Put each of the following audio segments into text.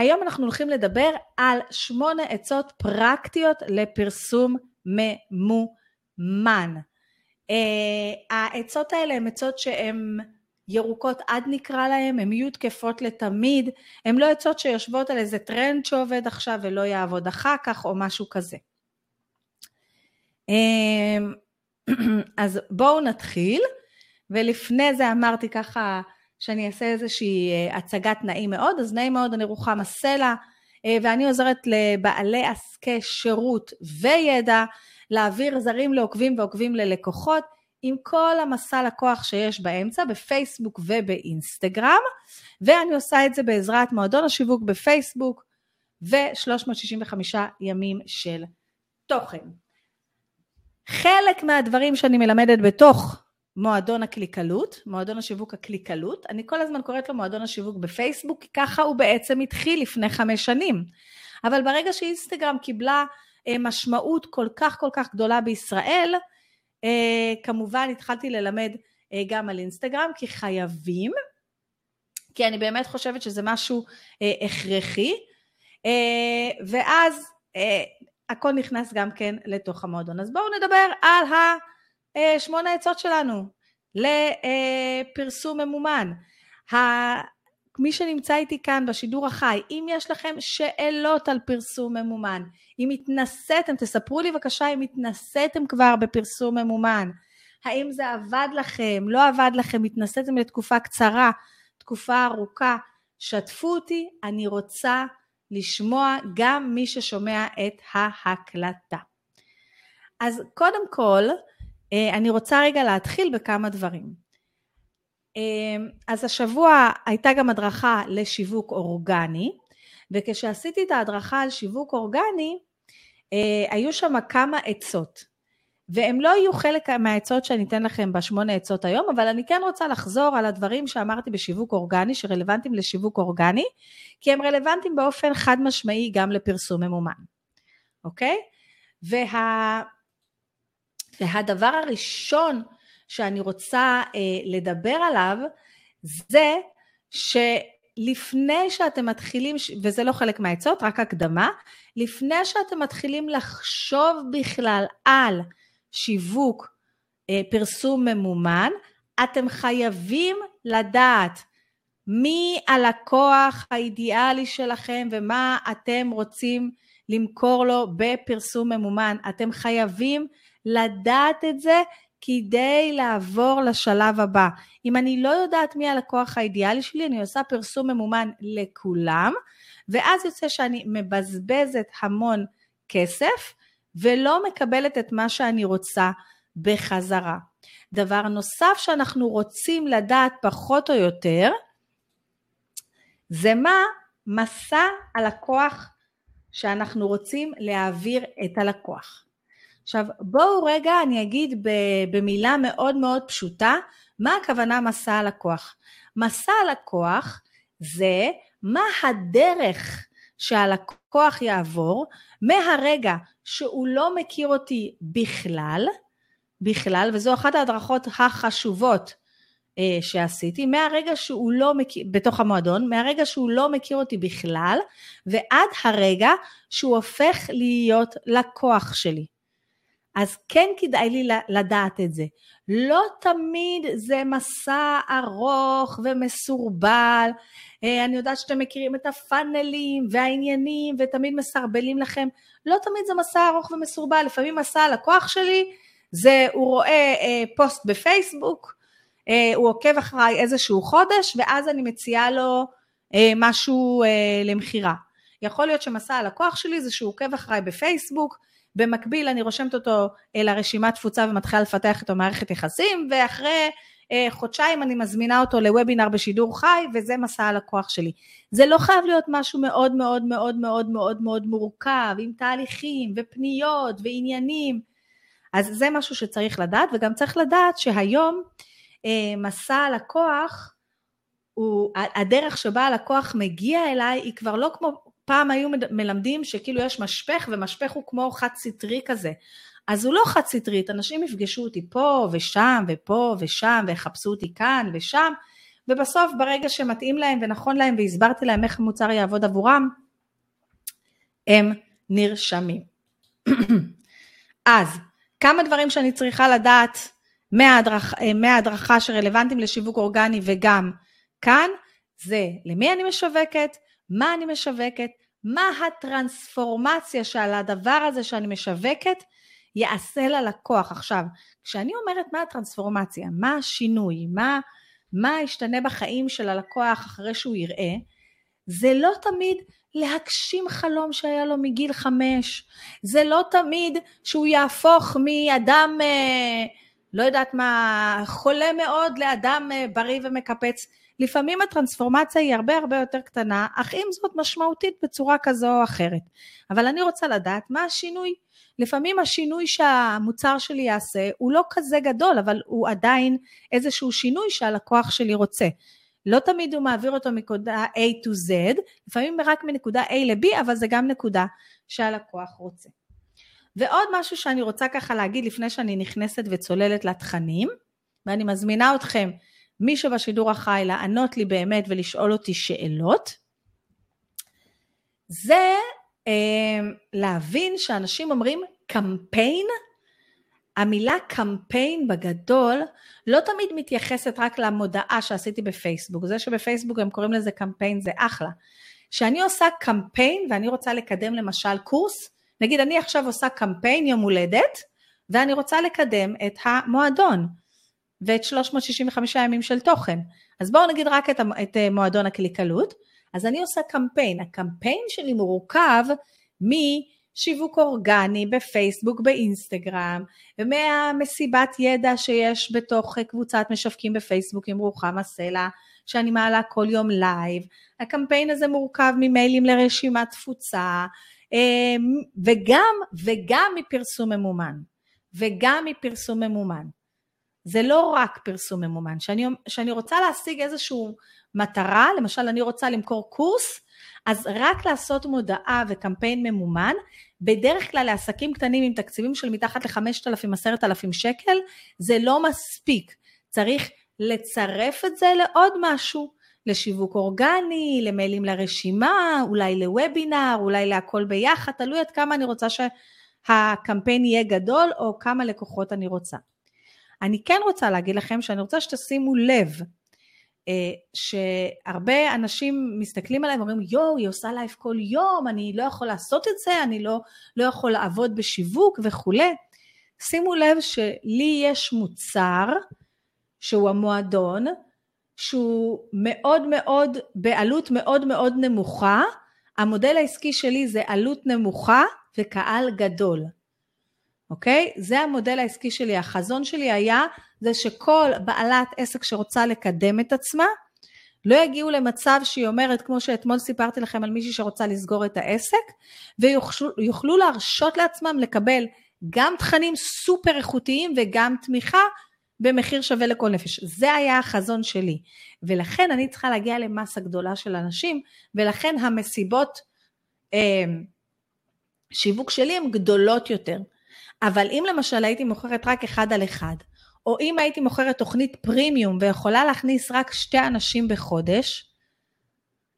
היום אנחנו הולכים לדבר על שמונה עצות פרקטיות לפרסום ממומן. Uh, העצות האלה הן עצות שהן ירוקות עד נקרא להן, הן יהיו תקפות לתמיד, הן לא עצות שיושבות על איזה טרנד שעובד עכשיו ולא יעבוד אחר כך או משהו כזה. Uh, אז בואו נתחיל, ולפני זה אמרתי ככה שאני אעשה איזושהי אה, הצגת נעים מאוד, אז נעים מאוד, אני רוחמה סלע, אה, ואני עוזרת לבעלי עסקי שירות וידע להעביר זרים לעוקבים ועוקבים ללקוחות, עם כל המסע לקוח שיש באמצע, בפייסבוק ובאינסטגרם, ואני עושה את זה בעזרת מועדון השיווק בפייסבוק ו-365 ימים של תוכן. חלק מהדברים שאני מלמדת בתוך מועדון הקליקלות, מועדון השיווק הקליקלות, אני כל הזמן קוראת לו מועדון השיווק בפייסבוק, כי ככה הוא בעצם התחיל לפני חמש שנים. אבל ברגע שאינסטגרם קיבלה אה, משמעות כל כך כל כך גדולה בישראל, אה, כמובן התחלתי ללמד אה, גם על אינסטגרם, כי חייבים, כי אני באמת חושבת שזה משהו הכרחי, ואז הכל נכנס גם כן לתוך המועדון. אז בואו נדבר על השמונה עצות שלנו לפרסום ממומן. מי שנמצא איתי כאן בשידור החי, אם יש לכם שאלות על פרסום ממומן, אם התנסיתם, תספרו לי בבקשה אם התנסיתם כבר בפרסום ממומן, האם זה עבד לכם, לא עבד לכם, התנסיתם לתקופה קצרה, תקופה ארוכה, שתפו אותי, אני רוצה לשמוע גם מי ששומע את ההקלטה. אז קודם כל, אה, אני רוצה רגע להתחיל בכמה דברים. אה, אז השבוע הייתה גם הדרכה לשיווק אורגני, וכשעשיתי את ההדרכה על שיווק אורגני, אה, היו שם כמה עצות. והם לא יהיו חלק מהעצות שאני אתן לכם בשמונה עצות היום, אבל אני כן רוצה לחזור על הדברים שאמרתי בשיווק אורגני, שרלוונטיים לשיווק אורגני, כי הם רלוונטיים באופן חד משמעי גם לפרסום ממומן, אוקיי? וה... והדבר הראשון שאני רוצה אה, לדבר עליו, זה שלפני שאתם מתחילים, וזה לא חלק מהעצות, רק הקדמה, לפני שאתם מתחילים לחשוב בכלל על שיווק, אה, פרסום ממומן, אתם חייבים לדעת מי הלקוח האידיאלי שלכם ומה אתם רוצים למכור לו בפרסום ממומן. אתם חייבים לדעת את זה כדי לעבור לשלב הבא. אם אני לא יודעת מי הלקוח האידיאלי שלי, אני עושה פרסום ממומן לכולם, ואז יוצא שאני מבזבזת המון כסף, ולא מקבלת את מה שאני רוצה בחזרה. דבר נוסף שאנחנו רוצים לדעת פחות או יותר, זה מה מסע הלקוח שאנחנו רוצים להעביר את הלקוח. עכשיו בואו רגע אני אגיד במילה מאוד מאוד פשוטה, מה הכוונה מסע הלקוח? מסע הלקוח זה מה הדרך שהלקוח יעבור מהרגע שהוא לא מכיר אותי בכלל, בכלל, וזו אחת ההדרכות החשובות אה, שעשיתי, מהרגע שהוא לא מכיר, בתוך המועדון, מהרגע שהוא לא מכיר אותי בכלל, ועד הרגע שהוא הופך להיות לקוח שלי. אז כן כדאי לי לדעת את זה. לא תמיד זה מסע ארוך ומסורבל. אה, אני יודעת שאתם מכירים את הפאנלים והעניינים ותמיד מסרבלים לכם. לא תמיד זה מסע ארוך ומסורבל. לפעמים מסע הלקוח שלי זה הוא רואה אה, פוסט בפייסבוק, אה, הוא עוקב אחריי איזשהו חודש ואז אני מציעה לו משהו למכירה. יכול להיות שמסע הלקוח שלי זה שהוא עוקב אחריי בפייסבוק, במקביל אני רושמת אותו לרשימת תפוצה ומתחילה לפתח איתו מערכת יחסים, ואחרי אה, חודשיים אני מזמינה אותו לוובינר בשידור חי, וזה מסע הלקוח שלי. זה לא חייב להיות משהו מאוד מאוד מאוד מאוד מאוד מאוד מורכב, עם תהליכים ופניות ועניינים. אז זה משהו שצריך לדעת, וגם צריך לדעת שהיום אה, מסע הלקוח, הוא, הדרך שבה הלקוח מגיע אליי היא כבר לא כמו פעם היו מלמדים שכאילו יש משפך ומשפך הוא כמו חד סטרי כזה. אז הוא לא חד סטרית, אנשים יפגשו אותי פה ושם ופה ושם ויחפשו אותי כאן ושם, ובסוף ברגע שמתאים להם ונכון להם והסברתי להם איך המוצר יעבוד עבורם, הם נרשמים. אז כמה דברים שאני צריכה לדעת מההדרכה, מההדרכה שרלוונטיים לשיווק אורגני וגם כאן, זה למי אני משווקת, מה אני משווקת, מה הטרנספורמציה שעל הדבר הזה שאני משווקת יעשה ללקוח. עכשיו, כשאני אומרת מה הטרנספורמציה, מה השינוי, מה, מה ישתנה בחיים של הלקוח אחרי שהוא יראה, זה לא תמיד להגשים חלום שהיה לו מגיל חמש, זה לא תמיד שהוא יהפוך מאדם, אה, לא יודעת מה, חולה מאוד לאדם אה, בריא ומקפץ. לפעמים הטרנספורמציה היא הרבה הרבה יותר קטנה, אך עם זאת משמעותית בצורה כזו או אחרת. אבל אני רוצה לדעת מה השינוי. לפעמים השינוי שהמוצר שלי יעשה הוא לא כזה גדול, אבל הוא עדיין איזשהו שינוי שהלקוח שלי רוצה. לא תמיד הוא מעביר אותו מנקודה A to Z, לפעמים רק מנקודה A ל-B, אבל זה גם נקודה שהלקוח רוצה. ועוד משהו שאני רוצה ככה להגיד לפני שאני נכנסת וצוללת לתכנים, ואני מזמינה אתכם, מי שבשידור החי, לענות לי באמת ולשאול אותי שאלות, זה אה, להבין שאנשים אומרים קמפיין המילה קמפיין בגדול לא תמיד מתייחסת רק למודעה שעשיתי בפייסבוק. זה שבפייסבוק הם קוראים לזה קמפיין זה אחלה. כשאני עושה קמפיין ואני רוצה לקדם למשל קורס, נגיד אני עכשיו עושה קמפיין יום הולדת ואני רוצה לקדם את המועדון ואת 365 ימים של תוכן. אז בואו נגיד רק את, את אה, מועדון הקליקלות. אז אני עושה קמפיין. הקמפיין שלי מורכב מ... שיווק אורגני בפייסבוק, באינסטגרם, ומהמסיבת ידע שיש בתוך קבוצת משווקים בפייסבוק עם רוחמה סלע, שאני מעלה כל יום לייב. הקמפיין הזה מורכב ממיילים לרשימת תפוצה, אמ, וגם, וגם מפרסום ממומן. וגם מפרסום ממומן. זה לא רק פרסום ממומן. כשאני רוצה להשיג איזושהי מטרה, למשל אני רוצה למכור קורס, אז רק לעשות מודעה וקמפיין ממומן, בדרך כלל לעסקים קטנים עם תקציבים של מתחת ל-5,000, 10,000 שקל, זה לא מספיק. צריך לצרף את זה לעוד משהו, לשיווק אורגני, למיילים לרשימה, אולי לוובינר, אולי להכל ביחד, תלוי עד כמה אני רוצה שהקמפיין יהיה גדול או כמה לקוחות אני רוצה. אני כן רוצה להגיד לכם שאני רוצה שתשימו לב אה, שהרבה אנשים מסתכלים עליהם ואומרים יואו היא עושה לייב כל יום אני לא יכול לעשות את זה אני לא, לא יכול לעבוד בשיווק וכולי. שימו לב שלי יש מוצר שהוא המועדון שהוא מאוד מאוד בעלות מאוד מאוד נמוכה. המודל העסקי שלי זה עלות נמוכה וקהל גדול אוקיי? זה המודל העסקי שלי. החזון שלי היה זה שכל בעלת עסק שרוצה לקדם את עצמה, לא יגיעו למצב שהיא אומרת, כמו שאתמול סיפרתי לכם על מישהי שרוצה לסגור את העסק, ויוכלו להרשות לעצמם לקבל גם תכנים סופר איכותיים וגם תמיכה במחיר שווה לכל נפש. זה היה החזון שלי. ולכן אני צריכה להגיע למסה גדולה של אנשים, ולכן המסיבות אה, שיווק שלי הן גדולות יותר. אבל אם למשל הייתי מוכרת רק אחד על אחד, או אם הייתי מוכרת תוכנית פרימיום ויכולה להכניס רק שתי אנשים בחודש,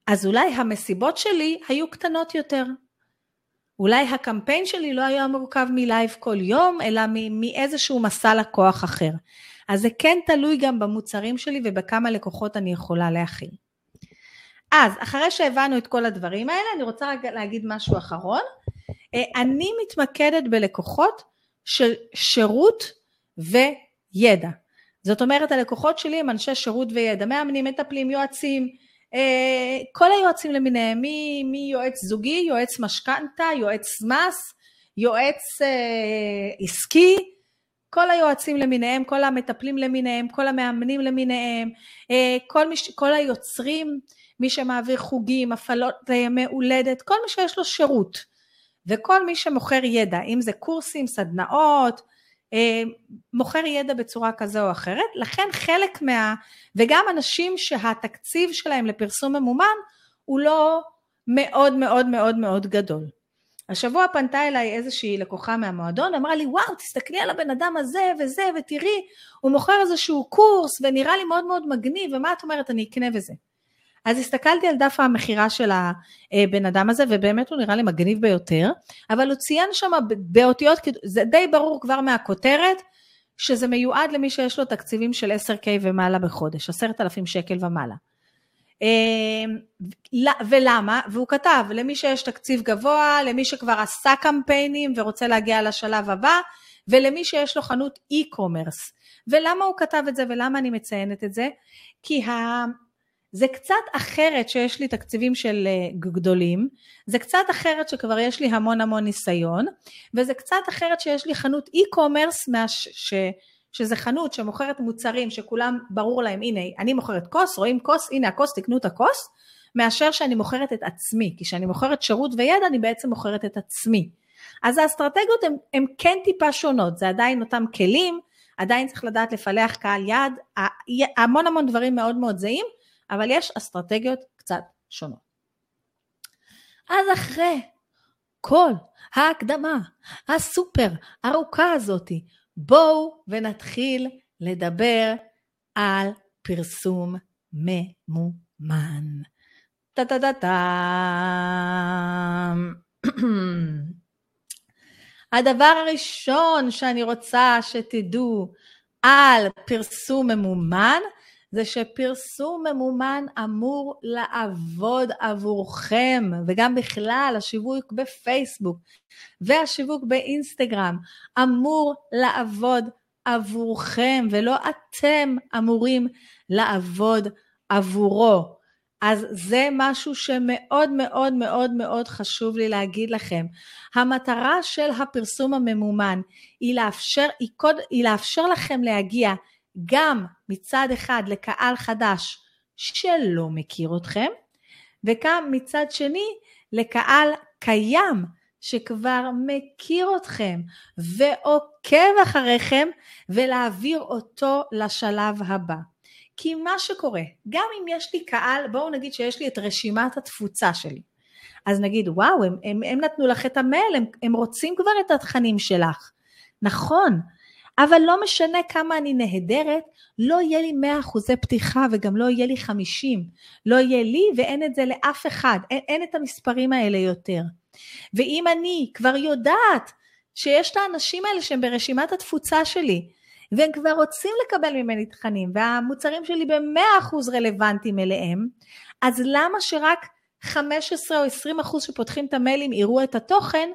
אז אולי המסיבות שלי היו קטנות יותר. אולי הקמפיין שלי לא היה מורכב מלייב כל יום, אלא מאיזשהו מסע לקוח אחר. אז זה כן תלוי גם במוצרים שלי ובכמה לקוחות אני יכולה להכיל. אז אחרי שהבנו את כל הדברים האלה, אני רוצה רגע להגיד משהו אחרון. אה, אני מתמקדת בלקוחות של שירות וידע. זאת אומרת הלקוחות שלי הם אנשי שירות וידע, מאמנים, מטפלים, יועצים, אה, כל היועצים למיניהם, מיועץ זוגי, יועץ משכנתה, יועץ מס, יועץ אה, עסקי, כל היועצים למיניהם, כל המטפלים למיניהם, כל המאמנים למיניהם, אה, כל, מש, כל היוצרים, מי שמעביר חוגים, הפעלות לימי הולדת, כל מי שיש לו שירות. וכל מי שמוכר ידע, אם זה קורסים, סדנאות, אה, מוכר ידע בצורה כזו או אחרת, לכן חלק מה... וגם אנשים שהתקציב שלהם לפרסום ממומן הוא לא מאוד מאוד מאוד מאוד גדול. השבוע פנתה אליי איזושהי לקוחה מהמועדון, אמרה לי, וואו, תסתכלי על הבן אדם הזה וזה, ותראי, הוא מוכר איזשהו קורס, ונראה לי מאוד מאוד מגניב, ומה את אומרת, אני אקנה וזה. אז הסתכלתי על דף המכירה של הבן אדם הזה, ובאמת הוא נראה לי מגניב ביותר, אבל הוא ציין שם באותיות, זה די ברור כבר מהכותרת, שזה מיועד למי שיש לו תקציבים של 10K ומעלה בחודש, 10,000 שקל ומעלה. אמ, ולמה? והוא כתב, למי שיש תקציב גבוה, למי שכבר עשה קמפיינים ורוצה להגיע לשלב הבא, ולמי שיש לו חנות e-commerce. ולמה הוא כתב את זה ולמה אני מציינת את זה? כי. זה קצת אחרת שיש לי תקציבים של אה, גדולים, זה קצת אחרת שכבר יש לי המון המון ניסיון, וזה קצת אחרת שיש לי חנות e-commerce מהש... ש... שזה חנות שמוכרת מוצרים שכולם ברור להם, הנה, אני מוכרת כוס, רואים כוס, הנה הכוס, תקנו את הכוס, מאשר שאני מוכרת את עצמי, כי כשאני מוכרת שירות וידע, אני בעצם מוכרת את עצמי. אז האסטרטגיות הן כן טיפה שונות, זה עדיין אותם כלים, עדיין צריך לדעת לפלח קהל יעד, המון המון דברים מאוד מאוד זהים, אבל יש אסטרטגיות קצת שונות. אז אחרי כל ההקדמה הסופר ארוכה הזאתי, בואו ונתחיל לדבר על פרסום ממומן. טה-טה-טה-טה. הדבר הראשון שאני רוצה שתדעו על פרסום ממומן, זה שפרסום ממומן אמור לעבוד עבורכם, וגם בכלל השיווק בפייסבוק והשיווק באינסטגרם אמור לעבוד עבורכם, ולא אתם אמורים לעבוד עבורו. אז זה משהו שמאוד מאוד מאוד מאוד חשוב לי להגיד לכם. המטרה של הפרסום הממומן היא לאפשר, היא, קוד, היא לאפשר לכם להגיע גם מצד אחד לקהל חדש שלא מכיר אתכם, וגם מצד שני לקהל קיים שכבר מכיר אתכם ועוקב אחריכם ולהעביר אותו לשלב הבא. כי מה שקורה, גם אם יש לי קהל, בואו נגיד שיש לי את רשימת התפוצה שלי. אז נגיד, וואו, הם, הם, הם נתנו לך את המייל, הם, הם רוצים כבר את התכנים שלך. נכון, אבל לא משנה כמה אני נהדרת, לא יהיה לי 100 אחוזי פתיחה וגם לא יהיה לי 50. לא יהיה לי ואין את זה לאף אחד, אין, אין את המספרים האלה יותר. ואם אני כבר יודעת שיש את האנשים האלה שהם ברשימת התפוצה שלי, והם כבר רוצים לקבל ממני תכנים, והמוצרים שלי ב-100% רלוונטיים אליהם, אז למה שרק 15 או 20 אחוז שפותחים את המיילים יראו את התוכן,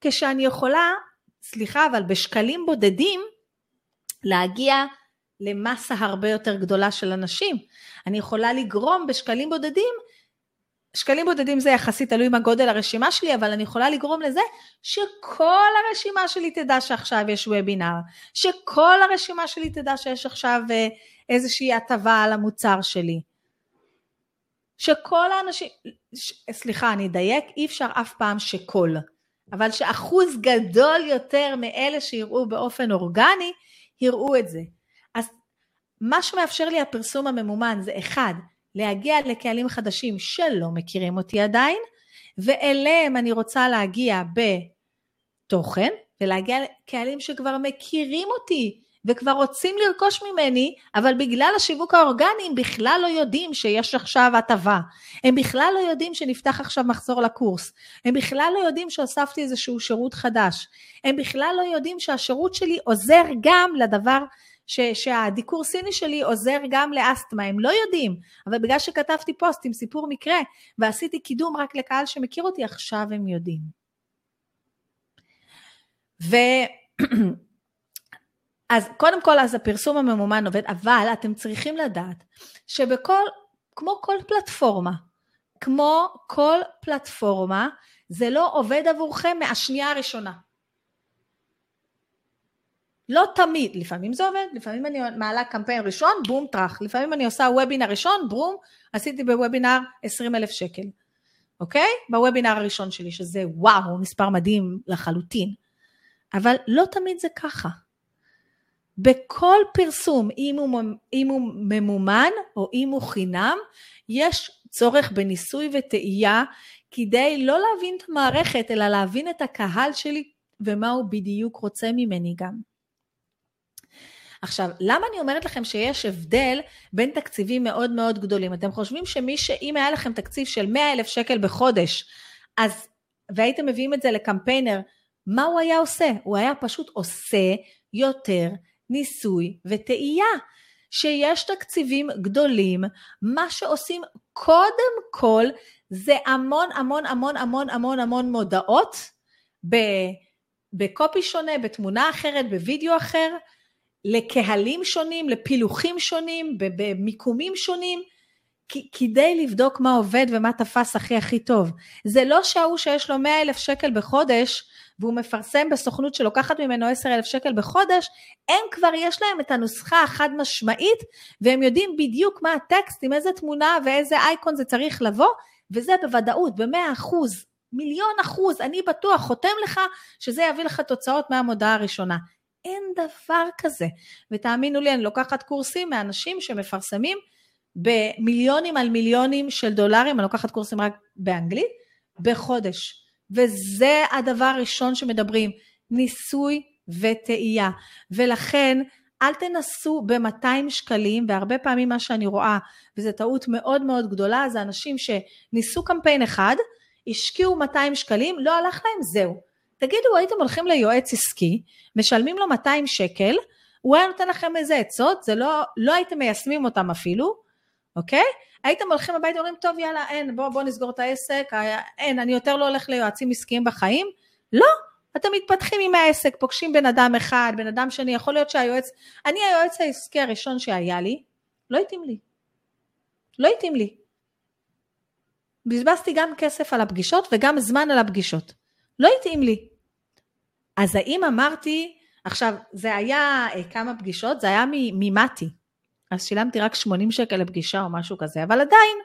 כשאני יכולה, סליחה, אבל בשקלים בודדים, להגיע למסה הרבה יותר גדולה של אנשים. אני יכולה לגרום בשקלים בודדים, שקלים בודדים זה יחסית תלוי מה גודל הרשימה שלי, אבל אני יכולה לגרום לזה שכל הרשימה שלי תדע שעכשיו יש וובינר, שכל הרשימה שלי תדע שיש עכשיו אה, איזושהי הטבה על המוצר שלי. שכל האנשים, ש, סליחה, אני אדייק, אי אפשר אף פעם שכל, אבל שאחוז גדול יותר מאלה שיראו באופן אורגני, יראו את זה. אז מה שמאפשר לי הפרסום הממומן זה אחד, להגיע לקהלים חדשים שלא מכירים אותי עדיין, ואליהם אני רוצה להגיע בתוכן, ולהגיע לקהלים שכבר מכירים אותי וכבר רוצים לרכוש ממני, אבל בגלל השיווק האורגני הם בכלל לא יודעים שיש עכשיו הטבה. הם בכלל לא יודעים שנפתח עכשיו מחזור לקורס. הם בכלל לא יודעים שהוספתי איזשהו שירות חדש. הם בכלל לא יודעים שהשירות שלי עוזר גם לדבר ש, שהדיקור סיני שלי עוזר גם לאסתמה, הם לא יודעים, אבל בגלל שכתבתי פוסט עם סיפור מקרה ועשיתי קידום רק לקהל שמכיר אותי, עכשיו הם יודעים. ו... אז קודם כל, אז הפרסום הממומן עובד, אבל אתם צריכים לדעת שבכל, כמו כל פלטפורמה, כמו כל פלטפורמה, זה לא עובד עבורכם מהשנייה הראשונה. לא תמיד, לפעמים זה עובד, לפעמים אני מעלה קמפיין ראשון, בום טראח, לפעמים אני עושה וובינר ראשון, בום, עשיתי בוובינר 20 אלף שקל, אוקיי? בוובינר הראשון שלי, שזה וואו, מספר מדהים לחלוטין. אבל לא תמיד זה ככה. בכל פרסום, אם הוא, אם הוא ממומן או אם הוא חינם, יש צורך בניסוי וטעייה, כדי לא להבין את המערכת, אלא להבין את הקהל שלי ומה הוא בדיוק רוצה ממני גם. עכשיו, למה אני אומרת לכם שיש הבדל בין תקציבים מאוד מאוד גדולים? אתם חושבים שמי ש... אם היה לכם תקציב של 100 אלף שקל בחודש, אז, והייתם מביאים את זה לקמפיינר, מה הוא היה עושה? הוא היה פשוט עושה יותר ניסוי וטעייה. שיש תקציבים גדולים, מה שעושים קודם כל זה המון המון המון המון המון המון מודעות בקופי שונה, בתמונה אחרת, בווידאו אחר, לקהלים שונים, לפילוחים שונים, במיקומים שונים, כדי לבדוק מה עובד ומה תפס הכי הכי טוב. זה לא שההוא שיש לו 100 אלף שקל בחודש, והוא מפרסם בסוכנות שלוקחת ממנו 10 אלף שקל בחודש, הם כבר יש להם את הנוסחה החד משמעית, והם יודעים בדיוק מה הטקסט, עם איזה תמונה ואיזה אייקון זה צריך לבוא, וזה בוודאות, במאה אחוז, מיליון אחוז, אני בטוח, חותם לך שזה יביא לך תוצאות מהמודעה הראשונה. אין דבר כזה. ותאמינו לי, אני לוקחת קורסים מאנשים שמפרסמים במיליונים על מיליונים של דולרים, אני לוקחת קורסים רק באנגלית, בחודש. וזה הדבר הראשון שמדברים, ניסוי וטעייה. ולכן אל תנסו ב-200 שקלים, והרבה פעמים מה שאני רואה, וזו טעות מאוד מאוד גדולה, זה אנשים שניסו קמפיין אחד, השקיעו 200 שקלים, לא הלך להם, זהו. תגידו, הייתם הולכים ליועץ עסקי, משלמים לו 200 שקל, הוא היה נותן לכם איזה עצות, זה לא, לא הייתם מיישמים אותם אפילו, אוקיי? הייתם הולכים הביתה ואומרים, טוב יאללה, אין, בוא, בוא נסגור את העסק, אין, אני יותר לא הולך ליועצים עסקיים בחיים. לא, אתם מתפתחים עם העסק, פוגשים בן אדם אחד, בן אדם שני, יכול להיות שהיועץ, אני היועץ העסקי הראשון שהיה לי, לא התאים לי. לא התאים לי. בזבזתי גם כסף על הפגישות וגם זמן על הפגישות. לא התאים לי. אז האם אמרתי, עכשיו, זה היה אה, כמה פגישות, זה היה ממתי. אז שילמתי רק 80 שקל לפגישה או משהו כזה, אבל עדיין,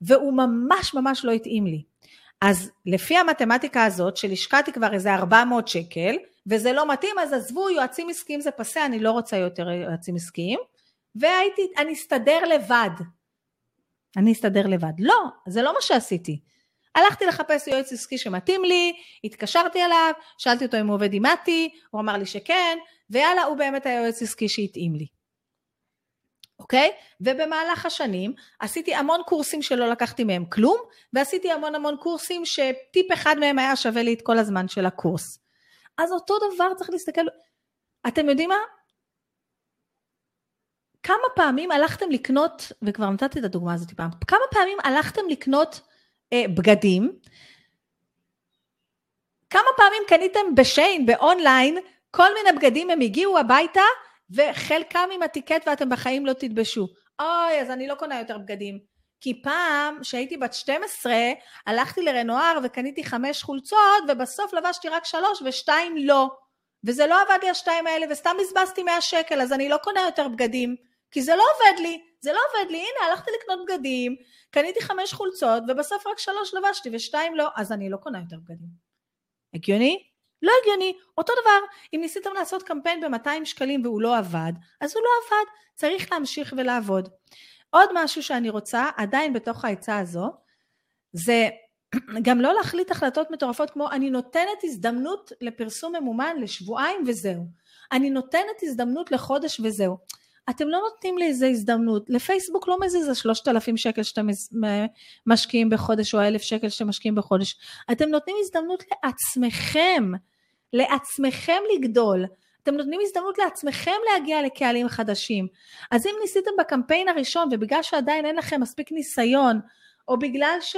והוא ממש ממש לא התאים לי. אז לפי המתמטיקה הזאת, של השקעתי כבר איזה 400 שקל, וזה לא מתאים, אז עזבו, יועצים עסקיים זה פסה, אני לא רוצה יותר יועצים עסקיים, והייתי, אני אסתדר לבד. אני אסתדר לבד. לא, זה לא מה שעשיתי. הלכתי לחפש יועץ עסקי שמתאים לי, התקשרתי אליו, שאלתי אותו אם הוא עובד עם מתי, הוא אמר לי שכן, ויאללה, הוא באמת היועץ עסקי שהתאים לי. אוקיי? ובמהלך השנים עשיתי המון קורסים שלא לקחתי מהם כלום, ועשיתי המון המון קורסים שטיפ אחד מהם היה שווה לי את כל הזמן של הקורס. אז אותו דבר צריך להסתכל, אתם יודעים מה? כמה פעמים הלכתם לקנות, וכבר נתתי את הדוגמה הזאת פעם, כמה פעמים הלכתם לקנות אה, בגדים, כמה פעמים קניתם בשיין, באונליין, כל מיני בגדים, הם הגיעו הביתה, וחלקם עם הטיקט ואתם בחיים לא תתבשו. אוי, אז אני לא קונה יותר בגדים. כי פעם, כשהייתי בת 12, הלכתי לרנואר וקניתי חמש חולצות, ובסוף לבשתי רק שלוש ושתיים לא. וזה לא עבד לי השתיים האלה, וסתם בזבזתי 100 שקל, אז אני לא קונה יותר בגדים. כי זה לא עובד לי, זה לא עובד לי, הנה, הלכתי לקנות בגדים, קניתי חמש חולצות, ובסוף רק שלוש לבשתי ושתיים לא, אז אני לא קונה יותר בגדים. הגיוני? לא הגיוני. אותו דבר, אם ניסיתם לעשות קמפיין ב-200 שקלים והוא לא עבד, אז הוא לא עבד, צריך להמשיך ולעבוד. עוד משהו שאני רוצה, עדיין בתוך העצה הזו, זה גם לא להחליט החלטות מטורפות כמו אני נותנת הזדמנות לפרסום ממומן לשבועיים וזהו. אני נותנת הזדמנות לחודש וזהו. אתם לא נותנים לי איזה הזדמנות. לפייסבוק לא מזיז השלושת אלפים שקל שאתם משקיעים בחודש או האלף שקל שאתם משקיעים בחודש. אתם נותנים הזדמנות לעצמכם, לעצמכם לגדול. אתם נותנים הזדמנות לעצמכם להגיע לקהלים חדשים. אז אם ניסיתם בקמפיין הראשון ובגלל שעדיין אין לכם מספיק ניסיון, או בגלל ש...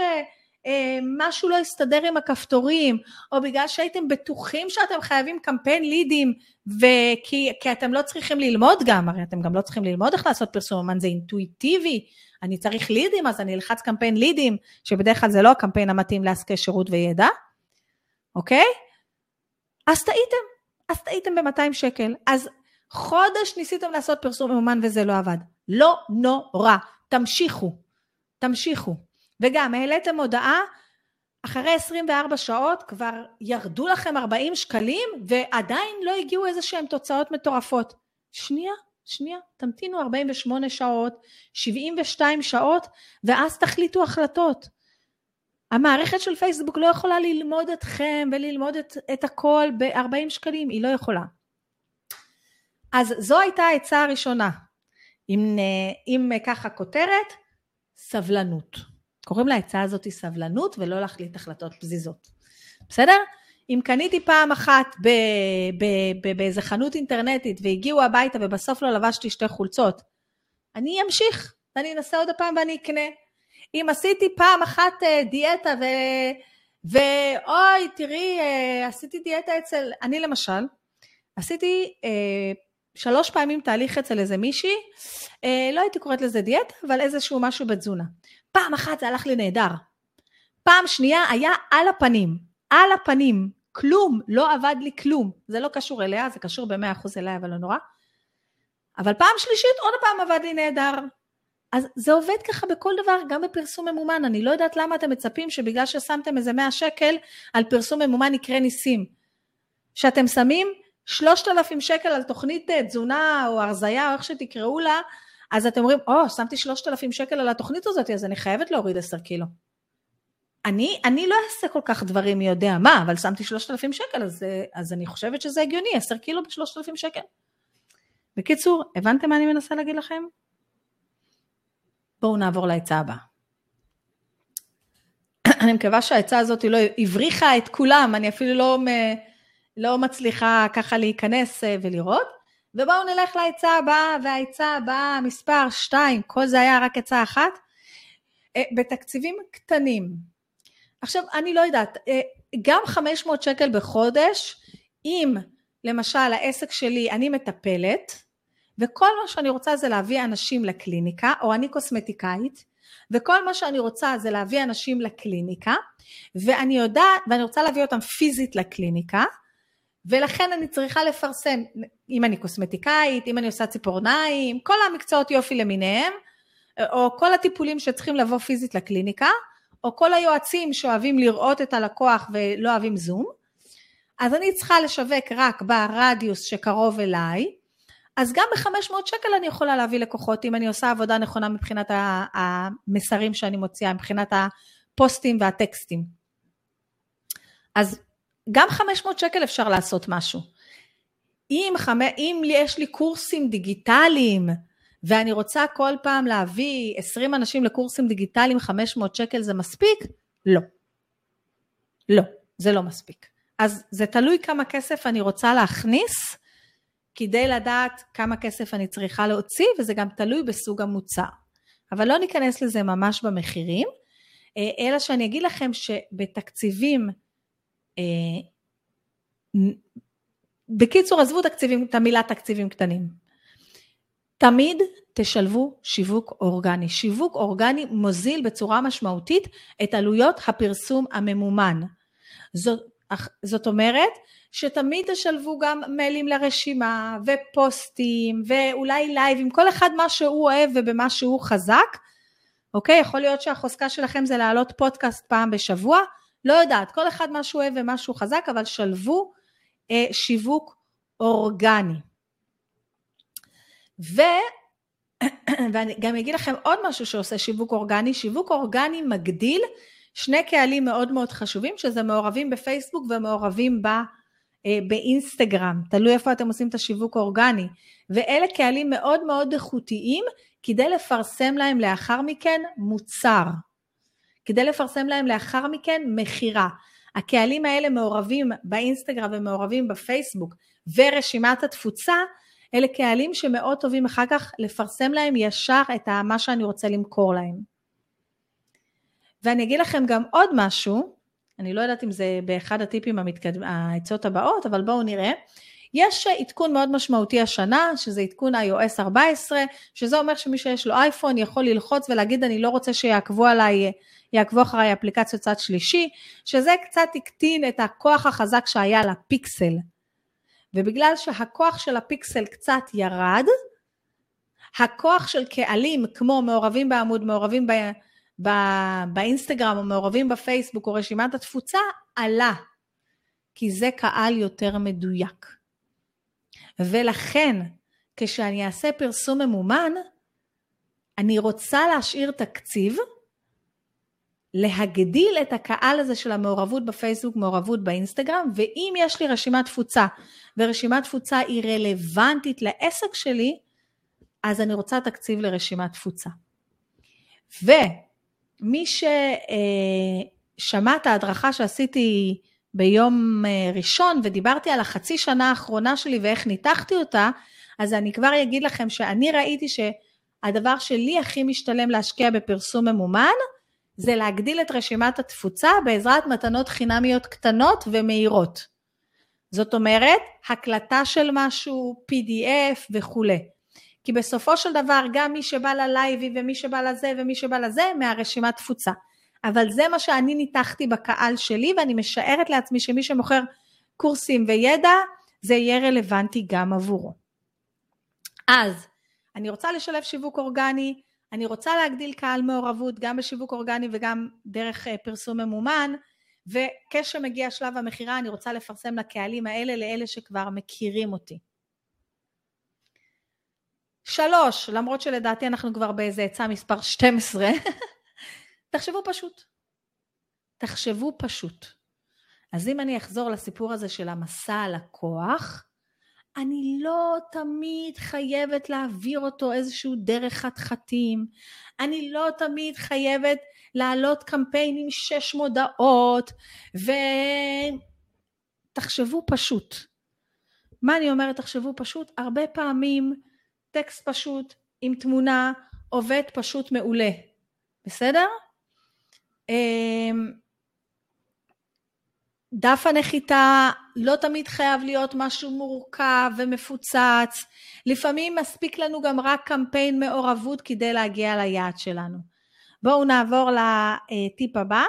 אה, משהו לא הסתדר עם הכפתורים, או בגלל שהייתם בטוחים שאתם חייבים קמפיין לידים, וכי כי אתם לא צריכים ללמוד גם, הרי אתם גם לא צריכים ללמוד איך לעשות פרסום אומן, זה אינטואיטיבי, אני צריך לידים, אז אני אלחץ קמפיין לידים, שבדרך כלל זה לא הקמפיין המתאים לעסקי שירות וידע, אוקיי? אז טעיתם, אז טעיתם ב-200 שקל. אז חודש ניסיתם לעשות פרסום ממומן וזה לא עבד. לא נורא, תמשיכו, תמשיכו. וגם העליתם הודעה, אחרי 24 שעות כבר ירדו לכם 40 שקלים ועדיין לא הגיעו איזה שהן תוצאות מטורפות. שנייה, שנייה, תמתינו 48 שעות, 72 שעות, ואז תחליטו החלטות. המערכת של פייסבוק לא יכולה ללמוד אתכם וללמוד את, את הכל ב-40 שקלים, היא לא יכולה. אז זו הייתה העצה הראשונה. עם, עם ככה כותרת, סבלנות. קוראים לעצה הזאת סבלנות ולא להחליט החלטות פזיזות. בסדר? אם קניתי פעם אחת באיזה חנות אינטרנטית והגיעו הביתה ובסוף לא לבשתי שתי חולצות, אני אמשיך ואני אנסה עוד פעם ואני אקנה. אם עשיתי פעם אחת אה, דיאטה ו... ואוי, תראי, אה, עשיתי דיאטה אצל, אני למשל, עשיתי אה, שלוש פעמים תהליך אצל איזה מישהי, אה, לא הייתי קוראת לזה דיאטה, אבל איזשהו משהו בתזונה. פעם אחת זה הלך לי נהדר. פעם שנייה היה על הפנים, על הפנים, כלום, לא עבד לי כלום. זה לא קשור אליה, זה קשור במאה אחוז אליה, אבל לא נורא. אבל פעם שלישית עוד פעם עבד לי נהדר. אז זה עובד ככה בכל דבר, גם בפרסום ממומן. אני לא יודעת למה אתם מצפים שבגלל ששמתם איזה 100 שקל על פרסום ממומן יקרה ניסים. שאתם שמים 3,000 שקל על תוכנית אה, תזונה או הרזייה או איך שתקראו לה, אז אתם אומרים, או, oh, שמתי 3,000 שקל על התוכנית הזאת, אז אני חייבת להוריד 10 קילו. אני, אני לא אעשה כל כך דברים מי יודע מה, אבל שמתי 3,000 שקל, אז, אז אני חושבת שזה הגיוני, 10 קילו ב-3,000 שקל. בקיצור, הבנתם מה אני מנסה להגיד לכם? בואו נעבור לעצה הבאה. אני מקווה שהעצה הזאת לא הבריחה את כולם, אני אפילו לא, לא מצליחה ככה להיכנס אה, ולראות. ובואו נלך לעצה הבאה, והעצה הבאה, מספר 2, כל זה היה רק עצה אחת, אה, בתקציבים קטנים. עכשיו, אני לא יודעת, אה, גם 500 שקל בחודש, אם למשל העסק שלי, אני מטפלת, וכל מה שאני רוצה זה להביא אנשים לקליניקה, או אני קוסמטיקאית, וכל מה שאני רוצה זה להביא אנשים לקליניקה, ואני יודעת, ואני רוצה להביא אותם פיזית לקליניקה, ולכן אני צריכה לפרסם, אם אני קוסמטיקאית, אם אני עושה ציפורניים, כל המקצועות יופי למיניהם, או כל הטיפולים שצריכים לבוא פיזית לקליניקה, או כל היועצים שאוהבים לראות את הלקוח ולא אוהבים זום, אז אני צריכה לשווק רק ברדיוס שקרוב אליי, אז גם ב-500 שקל אני יכולה להביא לקוחות אם אני עושה עבודה נכונה מבחינת המסרים שאני מוציאה, מבחינת הפוסטים והטקסטים. אז גם 500 שקל אפשר לעשות משהו. אם, חמ... אם יש לי קורסים דיגיטליים ואני רוצה כל פעם להביא 20 אנשים לקורסים דיגיטליים 500 שקל זה מספיק? לא. לא, זה לא מספיק. אז זה תלוי כמה כסף אני רוצה להכניס כדי לדעת כמה כסף אני צריכה להוציא, וזה גם תלוי בסוג המוצר. אבל לא ניכנס לזה ממש במחירים, אה, אלא שאני אגיד לכם שבתקציבים, בקיצור, עזבו תקציבים, את המילה תקציבים קטנים. תמיד תשלבו שיווק אורגני. שיווק אורגני מוזיל בצורה משמעותית את עלויות הפרסום הממומן. זאת, זאת אומרת שתמיד תשלבו גם מיילים לרשימה ופוסטים ואולי לייבים, כל אחד מה שהוא אוהב ובמה שהוא חזק, אוקיי? יכול להיות שהחוזקה שלכם זה להעלות פודקאסט פעם בשבוע, לא יודעת, כל אחד מה שהוא אוהב ומה שהוא חזק, אבל שלבו אה, שיווק אורגני. ו... ואני גם אגיד לכם עוד משהו שעושה שיווק אורגני, שיווק אורגני מגדיל שני קהלים מאוד מאוד חשובים, שזה מעורבים בפייסבוק ומעורבים ב... אה, באינסטגרם, תלוי איפה אתם עושים את השיווק האורגני, ואלה קהלים מאוד מאוד איכותיים כדי לפרסם להם לאחר מכן מוצר, כדי לפרסם להם לאחר מכן מכירה. הקהלים האלה מעורבים באינסטגרם ומעורבים בפייסבוק ורשימת התפוצה, אלה קהלים שמאוד טובים אחר כך לפרסם להם ישר את מה שאני רוצה למכור להם. ואני אגיד לכם גם עוד משהו, אני לא יודעת אם זה באחד הטיפים המתקדמים, העצות הבאות, אבל בואו נראה. יש עדכון מאוד משמעותי השנה, שזה עדכון iOS 14, שזה אומר שמי שיש לו אייפון יכול ללחוץ ולהגיד אני לא רוצה שיעקבו עליי, יעקבו אחריי אפליקציות צד שלישי, שזה קצת הקטין את הכוח החזק שהיה לפיקסל. ובגלל שהכוח של הפיקסל קצת ירד, הכוח של קהלים כמו מעורבים בעמוד, מעורבים ב... באינסטגרם או מעורבים בפייסבוק או רשימת התפוצה עלה, כי זה קהל יותר מדויק. ולכן, כשאני אעשה פרסום ממומן, אני רוצה להשאיר תקציב להגדיל את הקהל הזה של המעורבות בפייסבוק, מעורבות באינסטגרם, ואם יש לי רשימת תפוצה, ורשימת תפוצה היא רלוונטית לעסק שלי, אז אני רוצה תקציב לרשימת תפוצה. ומי ששמע את ההדרכה שעשיתי ביום אה, ראשון ודיברתי על החצי שנה האחרונה שלי ואיך ניתחתי אותה, אז אני כבר אגיד לכם שאני ראיתי שהדבר שלי הכי משתלם להשקיע בפרסום ממומן, זה להגדיל את רשימת התפוצה בעזרת מתנות חינמיות קטנות ומהירות. זאת אומרת, הקלטה של משהו, PDF וכולי. כי בסופו של דבר גם מי שבא ללייבי ומי שבא לזה ומי שבא לזה מהרשימת תפוצה. אבל זה מה שאני ניתחתי בקהל שלי ואני משערת לעצמי שמי שמוכר קורסים וידע זה יהיה רלוונטי גם עבורו. אז אני רוצה לשלב שיווק אורגני, אני רוצה להגדיל קהל מעורבות גם בשיווק אורגני וגם דרך אה, פרסום ממומן וכשמגיע שלב המכירה אני רוצה לפרסם לקהלים האלה לאלה שכבר מכירים אותי. שלוש, למרות שלדעתי אנחנו כבר באיזה עצה מספר 12, תחשבו פשוט. תחשבו פשוט. אז אם אני אחזור לסיפור הזה של המסע הלקוח, אני לא תמיד חייבת להעביר אותו איזשהו דרך חתחתים, אני לא תמיד חייבת להעלות קמפיין עם שש מודעות, ותחשבו פשוט. מה אני אומרת תחשבו פשוט? הרבה פעמים טקסט פשוט עם תמונה עובד פשוט מעולה, בסדר? אמ, דף הנחיתה לא תמיד חייב להיות משהו מורכב ומפוצץ, לפעמים מספיק לנו גם רק קמפיין מעורבות כדי להגיע ליעד שלנו. בואו נעבור לטיפ הבא.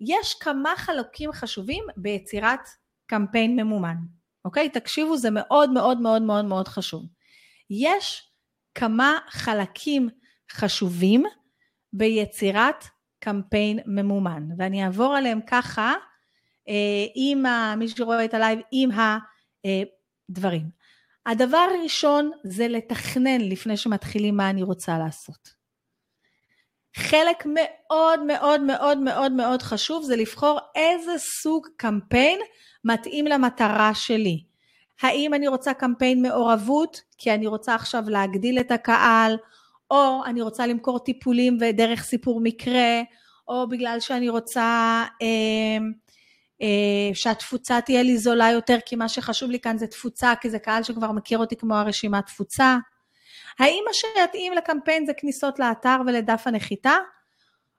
יש כמה חלקים חשובים ביצירת קמפיין ממומן, אוקיי? תקשיבו, זה מאוד מאוד מאוד מאוד מאוד חשוב. יש כמה חלקים חשובים ביצירת קמפיין ממומן, ואני אעבור עליהם ככה אה, עם מי שרואה את הלייב, עם הדברים. הדבר הראשון זה לתכנן לפני שמתחילים מה אני רוצה לעשות. חלק מאוד מאוד מאוד מאוד מאוד חשוב זה לבחור איזה סוג קמפיין מתאים למטרה שלי. האם אני רוצה קמפיין מעורבות, כי אני רוצה עכשיו להגדיל את הקהל, או אני רוצה למכור טיפולים ודרך סיפור מקרה, או בגלל שאני רוצה אה, אה, שהתפוצה תהיה לי זולה יותר, כי מה שחשוב לי כאן זה תפוצה, כי זה קהל שכבר מכיר אותי כמו הרשימת תפוצה. האם מה שיתאים לקמפיין זה כניסות לאתר ולדף הנחיתה?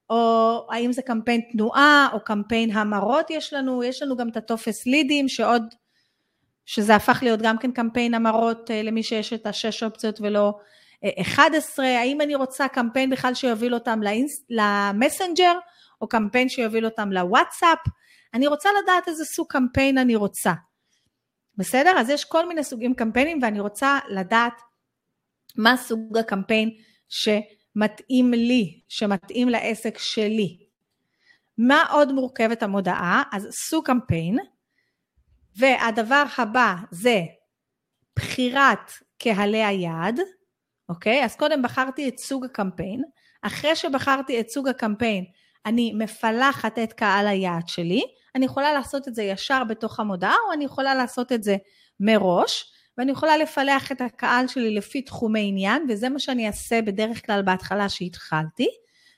או האם זה קמפיין תנועה, או קמפיין המרות יש לנו, יש לנו גם את הטופס לידים, שעוד, שזה הפך להיות גם כן קמפיין המרות אה, למי שיש את השש אופציות ולא 11, אה, האם אני רוצה קמפיין בכלל שיוביל אותם למסנג'ר, או קמפיין שיוביל אותם לוואטסאפ, אני רוצה לדעת איזה סוג קמפיין אני רוצה. בסדר? אז יש כל מיני סוגים קמפיינים ואני רוצה לדעת מה סוג הקמפיין שמתאים לי, שמתאים לעסק שלי. מה עוד מורכבת המודעה? אז סוג קמפיין, והדבר הבא זה בחירת קהלי היעד, אוקיי? אז קודם בחרתי את סוג הקמפיין, אחרי שבחרתי את סוג הקמפיין, אני מפלחת את קהל היעד שלי, אני יכולה לעשות את זה ישר בתוך המודעה, או אני יכולה לעשות את זה מראש, ואני יכולה לפלח את הקהל שלי לפי תחומי עניין, וזה מה שאני אעשה בדרך כלל בהתחלה שהתחלתי,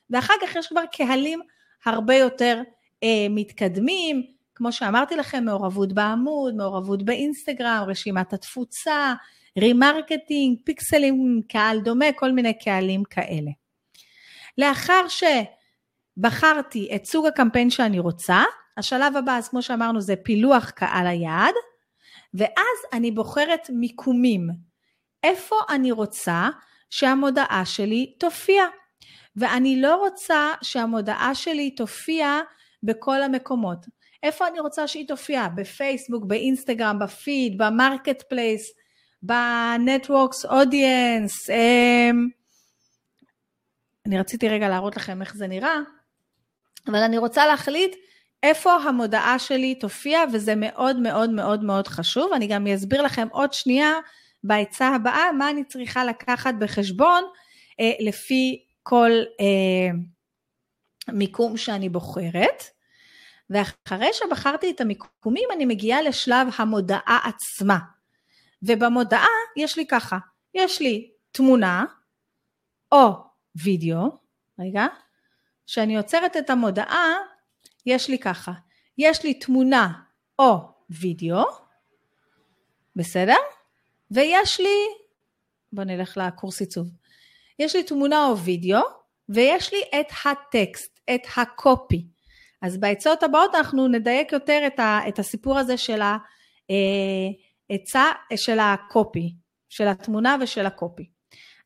ואחר כך יש כבר קהלים הרבה יותר אה, מתקדמים, כמו שאמרתי לכם, מעורבות בעמוד, מעורבות באינסטגרם, רשימת התפוצה, remarketing, פיקסלים, קהל דומה, כל מיני קהלים כאלה. לאחר שבחרתי את סוג הקמפיין שאני רוצה, השלב הבא, אז כמו שאמרנו, זה פילוח קהל היעד, ואז אני בוחרת מיקומים. איפה אני רוצה שהמודעה שלי תופיע? ואני לא רוצה שהמודעה שלי תופיע בכל המקומות. איפה אני רוצה שהיא תופיע? בפייסבוק, באינסטגרם, בפיד, ב Marketplace, ב networks audience. אני רציתי רגע להראות לכם איך זה נראה, אבל אני רוצה להחליט איפה המודעה שלי תופיע, וזה מאוד מאוד מאוד מאוד חשוב. אני גם אסביר לכם עוד שנייה בעצה הבאה מה אני צריכה לקחת בחשבון אה, לפי כל, אה, מיקום שאני בוחרת, ואחרי שבחרתי את המיקומים אני מגיעה לשלב המודעה עצמה. ובמודעה יש לי ככה, יש לי תמונה או וידאו, רגע, כשאני עוצרת את המודעה, יש לי ככה, יש לי תמונה או וידאו, בסדר? ויש לי, בוא נלך לקורס עיצוב, יש לי תמונה או וידאו, ויש לי את הטקסט, את הקופי. אז בעצות הבאות אנחנו נדייק יותר את, ה, את הסיפור הזה של העצה, אה, של הקופי, של התמונה ושל הקופי.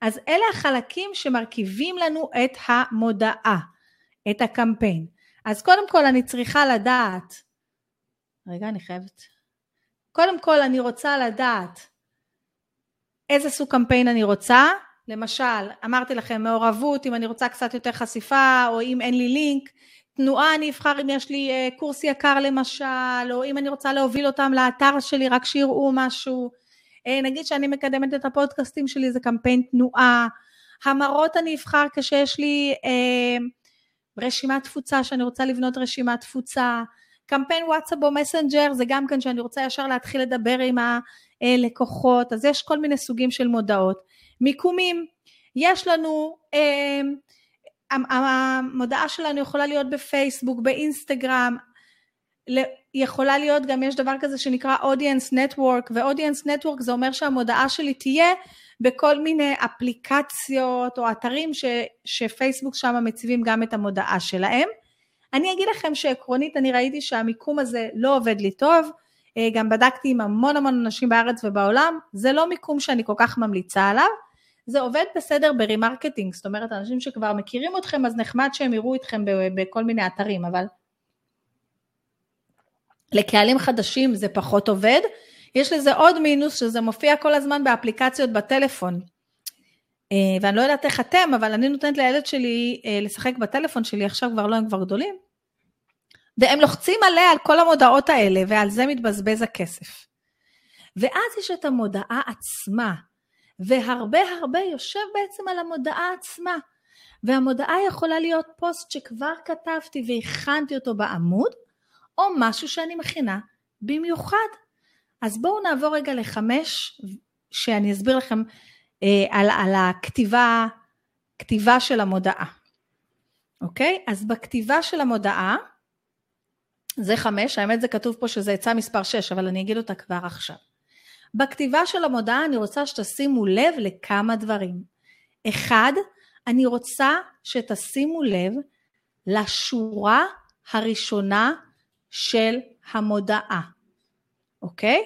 אז אלה החלקים שמרכיבים לנו את המודעה, את הקמפיין. אז קודם כל אני צריכה לדעת, רגע אני חייבת, קודם כל אני רוצה לדעת איזה סוג קמפיין אני רוצה, למשל אמרתי לכם מעורבות אם אני רוצה קצת יותר חשיפה או אם אין לי לינק, תנועה אני אבחר אם יש לי אה, קורס יקר למשל או אם אני רוצה להוביל אותם לאתר שלי רק שיראו משהו, אה, נגיד שאני מקדמת את הפודקאסטים שלי זה קמפיין תנועה, המראות אני אבחר כשיש לי אה, רשימת תפוצה שאני רוצה לבנות רשימת תפוצה, קמפיין וואטסאפ או מסנג'ר זה גם כן שאני רוצה ישר להתחיל לדבר עם הלקוחות, אז יש כל מיני סוגים של מודעות. מיקומים, יש לנו, אה, המודעה שלנו יכולה להיות בפייסבוק, באינסטגרם, יכולה להיות גם, יש דבר כזה שנקרא audience network, ו-audience network זה אומר שהמודעה שלי תהיה בכל מיני אפליקציות או אתרים ש, שפייסבוק שם מציבים גם את המודעה שלהם. אני אגיד לכם שעקרונית אני ראיתי שהמיקום הזה לא עובד לי טוב, אה, גם בדקתי עם המון המון אנשים בארץ ובעולם, זה לא מיקום שאני כל כך ממליצה עליו, זה עובד בסדר ב remarketing, זאת אומרת אנשים שכבר מכירים אתכם אז נחמד שהם יראו אתכם בכל מיני אתרים, אבל לקהלים חדשים זה פחות עובד. יש לזה עוד מינוס שזה מופיע כל הזמן באפליקציות בטלפון. אה, ואני לא יודעת איך אתם, אבל אני נותנת לילד שלי אה, לשחק בטלפון שלי, עכשיו כבר לא, הם כבר גדולים. והם לוחצים עליה על כל המודעות האלה, ועל זה מתבזבז הכסף. ואז יש את המודעה עצמה, והרבה הרבה יושב בעצם על המודעה עצמה. והמודעה יכולה להיות פוסט שכבר כתבתי והכנתי אותו בעמוד, או משהו שאני מכינה במיוחד. אז בואו נעבור רגע לחמש, שאני אסביר לכם אה, על, על הכתיבה, כתיבה של המודעה. אוקיי? אז בכתיבה של המודעה, זה חמש, האמת זה כתוב פה שזה עצה מספר שש, אבל אני אגיד אותה כבר עכשיו. בכתיבה של המודעה אני רוצה שתשימו לב לכמה דברים. אחד, אני רוצה שתשימו לב לשורה הראשונה של המודעה, אוקיי?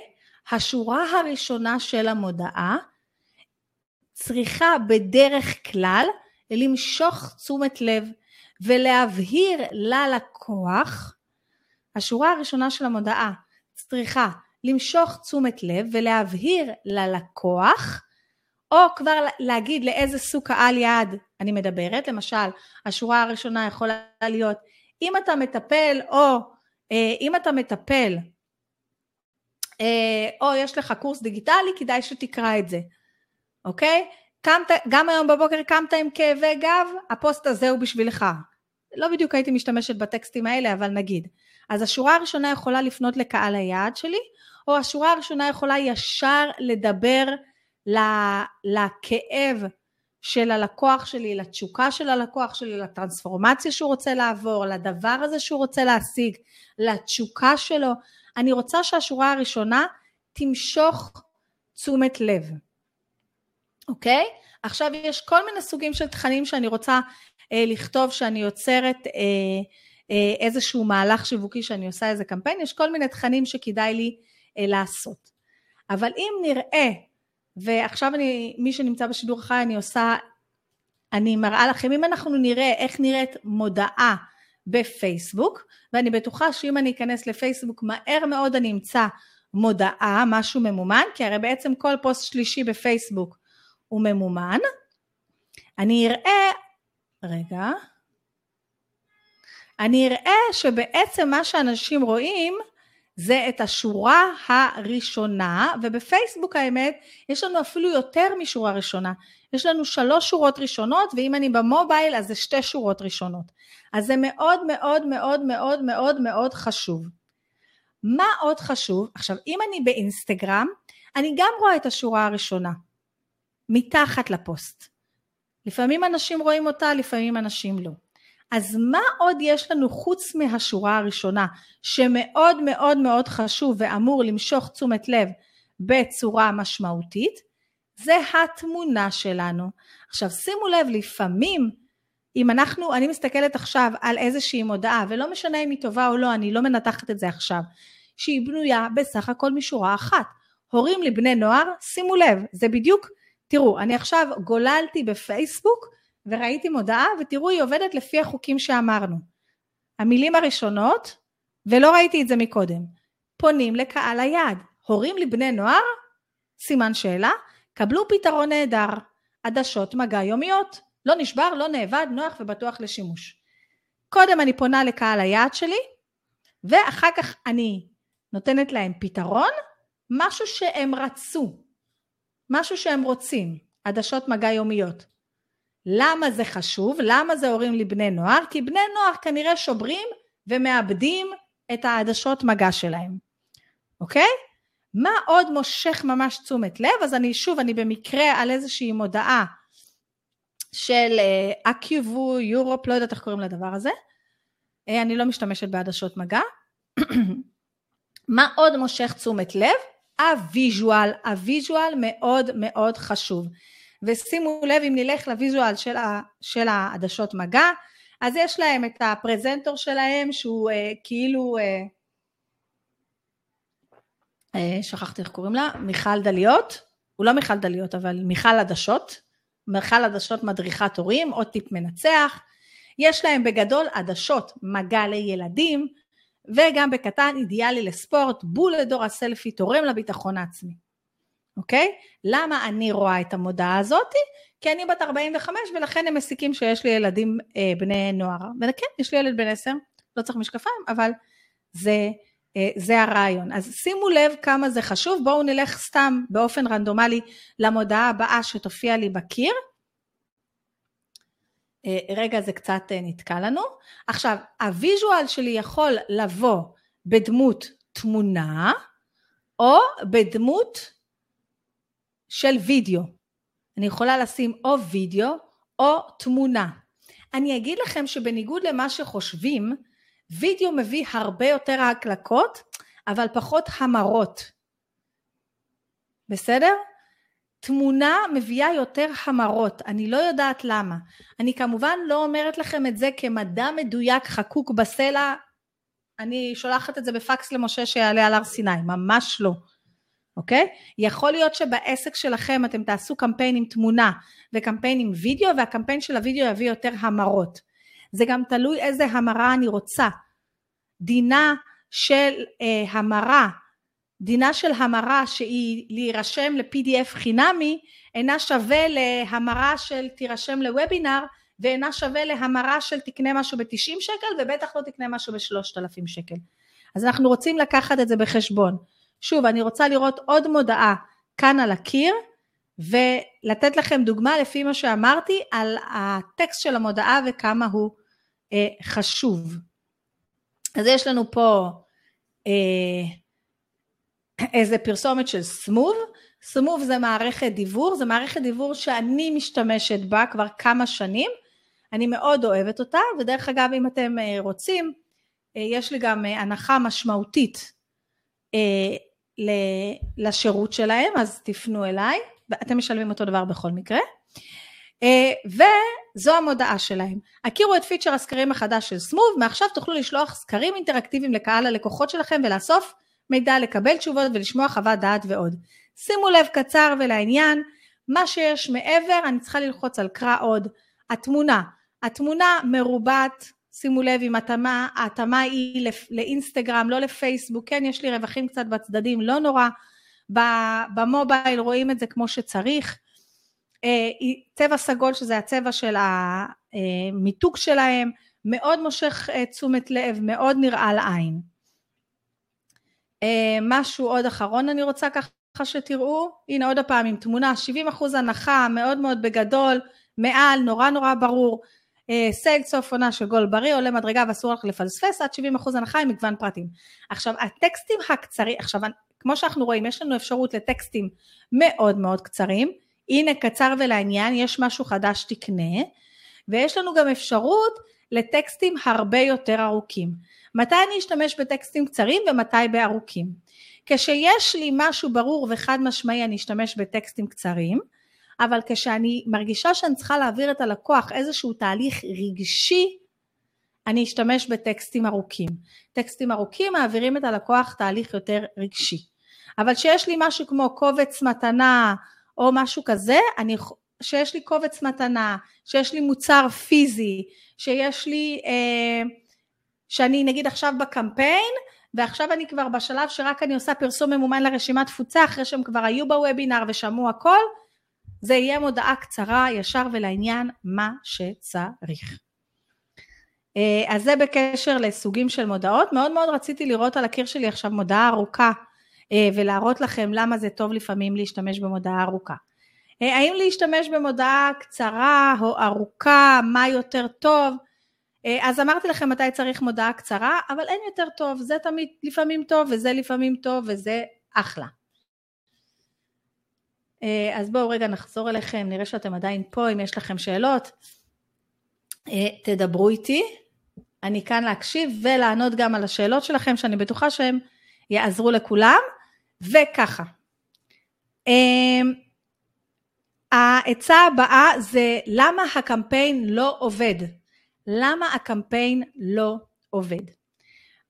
השורה הראשונה של המודעה צריכה בדרך כלל למשוך תשומת לב ולהבהיר ללקוח, השורה הראשונה של המודעה צריכה למשוך תשומת לב ולהבהיר ללקוח, או כבר להגיד לאיזה סוג קהל יעד אני מדברת, למשל השורה הראשונה יכולה להיות אם אתה מטפל או אה, אם אתה מטפל או יש לך קורס דיגיטלי, כדאי שתקרא את זה, אוקיי? קמת, גם היום בבוקר קמת עם כאבי גב, הפוסט הזה הוא בשבילך. לא בדיוק הייתי משתמשת בטקסטים האלה, אבל נגיד. אז השורה הראשונה יכולה לפנות לקהל היעד שלי, או השורה הראשונה יכולה ישר לדבר לכאב של הלקוח שלי, לתשוקה של הלקוח שלי, לטרנספורמציה שהוא רוצה לעבור, לדבר הזה שהוא רוצה להשיג, לתשוקה שלו. אני רוצה שהשורה הראשונה תמשוך תשומת לב, אוקיי? עכשיו יש כל מיני סוגים של תכנים שאני רוצה אה, לכתוב שאני יוצרת אה, אה, איזשהו מהלך שיווקי שאני עושה איזה קמפיין, יש כל מיני תכנים שכדאי לי אה, לעשות. אבל אם נראה ועכשיו אני, מי שנמצא בשידור חי, אני עושה, אני מראה לכם, אם אנחנו נראה איך נראית מודעה בפייסבוק, ואני בטוחה שאם אני אכנס לפייסבוק, מהר מאוד אני אמצא מודעה, משהו ממומן, כי הרי בעצם כל פוסט שלישי בפייסבוק הוא ממומן. אני אראה, רגע, אני אראה שבעצם מה שאנשים רואים זה את השורה הראשונה, ובפייסבוק האמת, יש לנו אפילו יותר משורה ראשונה. יש לנו שלוש שורות ראשונות, ואם אני במובייל אז זה שתי שורות ראשונות. אז זה מאוד מאוד מאוד מאוד מאוד מאוד חשוב. מה עוד חשוב? עכשיו, אם אני באינסטגרם, אני גם רואה את השורה הראשונה, מתחת לפוסט. לפעמים אנשים רואים אותה, לפעמים אנשים לא. אז מה עוד יש לנו חוץ מהשורה הראשונה, שמאוד מאוד מאוד חשוב ואמור למשוך תשומת לב בצורה משמעותית? זה התמונה שלנו. עכשיו שימו לב, לפעמים אם אנחנו, אני מסתכלת עכשיו על איזושהי מודעה, ולא משנה אם היא טובה או לא, אני לא מנתחת את זה עכשיו, שהיא בנויה בסך הכל משורה אחת. הורים לבני נוער, שימו לב, זה בדיוק, תראו, אני עכשיו גוללתי בפייסבוק וראיתי מודעה, ותראו, היא עובדת לפי החוקים שאמרנו. המילים הראשונות, ולא ראיתי את זה מקודם, פונים לקהל היעד. הורים לבני נוער, סימן שאלה, קבלו פתרון נהדר, עדשות מגע יומיות. לא נשבר, לא נאבד, נוח ובטוח לשימוש. קודם אני פונה לקהל היעד שלי, ואחר כך אני נותנת להם פתרון, משהו שהם רצו, משהו שהם רוצים, עדשות מגע יומיות. למה זה חשוב? למה זה הורים לבני נוער? כי בני נוער כנראה שוברים ומאבדים את העדשות מגע שלהם, אוקיי? מה עוד מושך ממש תשומת לב? אז אני שוב, אני במקרה על איזושהי מודעה של Acuvue, Europe, לא יודעת איך קוראים לדבר הזה. אה, אני לא משתמשת בעדשות מגע. מה עוד מושך תשומת לב? ה visual, ה visual מאוד מאוד חשוב. ושימו לב אם נלך ל visual של, של העדשות מגע, אז יש להם את הפרזנטור שלהם שהוא אה, כאילו, אה, אה, שכחתי איך קוראים לה, מיכל דליות, הוא לא מיכל דליות אבל מיכל עדשות, מיכל עדשות מדריכת הורים, עוד טיפ מנצח, יש להם בגדול עדשות מגע לילדים, וגם בקטן אידיאלי לספורט, בול לדור הסלפי תורם לביטחון העצמי. אוקיי? למה אני רואה את המודעה הזאתי? כי אני בת 45 ולכן הם מסיקים שיש לי ילדים אה, בני נוער. וכן, יש לי ילד בן 10, לא צריך משקפיים, אבל זה, אה, זה הרעיון. אז שימו לב כמה זה חשוב, בואו נלך סתם באופן רנדומלי למודעה הבאה שתופיע לי בקיר. אה, רגע זה קצת אה, נתקע לנו. עכשיו, הוויז'ואל שלי יכול לבוא בדמות תמונה או בדמות של וידאו. אני יכולה לשים או וידאו או תמונה. אני אגיד לכם שבניגוד למה שחושבים, וידאו מביא הרבה יותר הקלקות, אבל פחות המרות. בסדר? תמונה מביאה יותר המרות, אני לא יודעת למה. אני כמובן לא אומרת לכם את זה כמדע מדויק חקוק בסלע, אני שולחת את זה בפקס למשה שיעלה על הר סיני, ממש לא, אוקיי? יכול להיות שבעסק שלכם אתם תעשו קמפיין עם תמונה וקמפיין עם וידאו והקמפיין של הוידאו יביא יותר המרות. זה גם תלוי איזה המרה אני רוצה. דינה של אה, המרה דינה של המרה שהיא להירשם ל-PDF חינמי אינה שווה להמרה של תירשם לוובינר ואינה שווה להמרה של תקנה משהו ב-90 שקל ובטח לא תקנה משהו ב-3,000 שקל. אז אנחנו רוצים לקחת את זה בחשבון. שוב, אני רוצה לראות עוד מודעה כאן על הקיר ולתת לכם דוגמה לפי מה שאמרתי על הטקסט של המודעה וכמה הוא אה, חשוב. אז יש לנו פה אה, איזה פרסומת של סמוב, סמוב זה מערכת דיבור, זה מערכת דיבור שאני משתמשת בה כבר כמה שנים, אני מאוד אוהבת אותה, ודרך אגב אם אתם אה, רוצים, אה, יש לי גם אה, הנחה משמעותית לשירות שלהם, אז תפנו אליי, ואתם משלמים אותו דבר בכל מקרה. וזו המודעה שלהם. הכירו את פיצ'ר הסקרים החדש של סמוב, מעכשיו תוכלו לשלוח סקרים אינטראקטיביים לקהל הלקוחות שלכם ולאסוף מידע, לקבל תשובות ולשמוע חוות דעת ועוד. שימו לב קצר ולעניין, מה שיש מעבר, אני צריכה ללחוץ על קרא עוד. התמונה, התמונה מרובעת, שימו לב אם התאמה, ההתאמה היא לאינסטגרם, לא לפייסבוק, כן יש לי רווחים קצת בצדדים, לא נורא. במובייל רואים את זה כמו שצריך. אה, צבע סגול שזה הצבע של המיתוג שלהם, מאוד מושך אה, תשומת לב, מאוד נראה לעין. אה, משהו עוד אחרון אני רוצה ככה שתראו, הנה עוד פעם עם תמונה, 70% הנחה, מאוד מאוד בגדול, מעל, נורא נורא ברור. אה, סייג סוף עונה של גול בריא, עולה מדרגה ואסור לך לפספס, עד 70% הנחה עם מגוון פרטים. עכשיו, הטקסטים הקצרים, עכשיו, כמו שאנחנו רואים, יש לנו אפשרות לטקסטים מאוד מאוד קצרים. הנה, קצר ולעניין, יש משהו חדש תקנה, ויש לנו גם אפשרות לטקסטים הרבה יותר ארוכים. מתי אני אשתמש בטקסטים קצרים ומתי בארוכים? כשיש לי משהו ברור וחד משמעי אני אשתמש בטקסטים קצרים, אבל כשאני מרגישה שאני צריכה להעביר את הלקוח איזשהו תהליך רגשי, אני אשתמש בטקסטים ארוכים. טקסטים ארוכים מעבירים את הלקוח תהליך יותר רגשי. אבל כשיש לי משהו כמו קובץ מתנה או משהו כזה, אני, שיש לי קובץ מתנה, שיש לי מוצר פיזי, שיש לי, אה, שאני נגיד עכשיו בקמפיין, ועכשיו אני כבר בשלב שרק אני עושה פרסום ממומן לרשימת תפוצה, אחרי שהם כבר היו בוובינר ושמעו הכל, זה יהיה מודעה קצרה, ישר ולעניין, מה שצריך. אה, אז זה בקשר לסוגים של מודעות. מאוד מאוד רציתי לראות על הקיר שלי עכשיו מודעה ארוכה, אה, ולהראות לכם למה זה טוב לפעמים להשתמש במודעה ארוכה. אה, האם להשתמש במודעה קצרה או ארוכה, מה יותר טוב? אז אמרתי לכם מתי צריך מודעה קצרה, אבל אין יותר טוב, זה תמיד לפעמים טוב וזה לפעמים טוב וזה אחלה. אה, אז בואו רגע נחזור אליכם, נראה שאתם עדיין פה, אם יש לכם שאלות, אה, תדברו איתי, אני כאן להקשיב ולענות גם על השאלות שלכם, שאני בטוחה שהם יעזרו לכולם, וככה. אה, העצה הבאה זה למה הקמפיין לא עובד. למה הקמפיין לא עובד.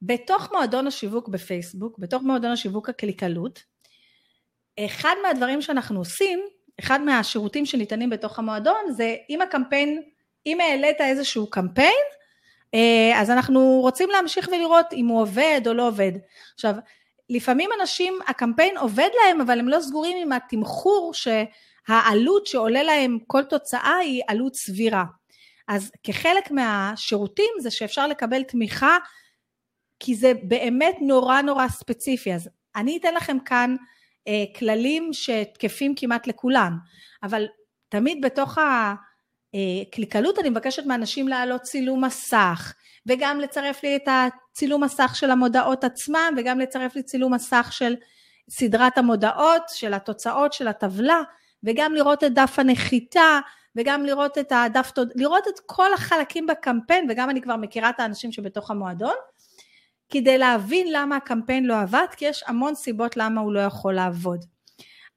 בתוך מועדון השיווק בפייסבוק, בתוך מועדון השיווק הקליקלות, אחד מהדברים שאנחנו עושים, אחד מהשירותים שניתנים בתוך המועדון זה אם הקמפיין, אם העלית איזשהו קמפיין, אה, אז אנחנו רוצים להמשיך ולראות אם הוא עובד או לא עובד. עכשיו, לפעמים אנשים, הקמפיין עובד להם, אבל הם לא סגורים עם התמחור שהעלות שעולה להם כל תוצאה היא עלות סבירה. אז כחלק מהשירותים זה שאפשר לקבל תמיכה, כי זה באמת נורא נורא ספציפי. אז אני אתן לכם כאן כללים שתקפים כמעט לכולם, אבל תמיד בתוך הקליקלות אני מבקשת מאנשים להעלות צילום מסך, וגם לצרף לי את הצילום מסך של המודעות עצמם, וגם לצרף לי צילום מסך של סדרת המודעות, של התוצאות של הטבלה, וגם לראות את דף הנחיתה, וגם לראות את הדף, לראות את כל החלקים בקמפיין, וגם אני כבר מכירה את האנשים שבתוך המועדון, כדי להבין למה הקמפיין לא עבד, כי יש המון סיבות למה הוא לא יכול לעבוד.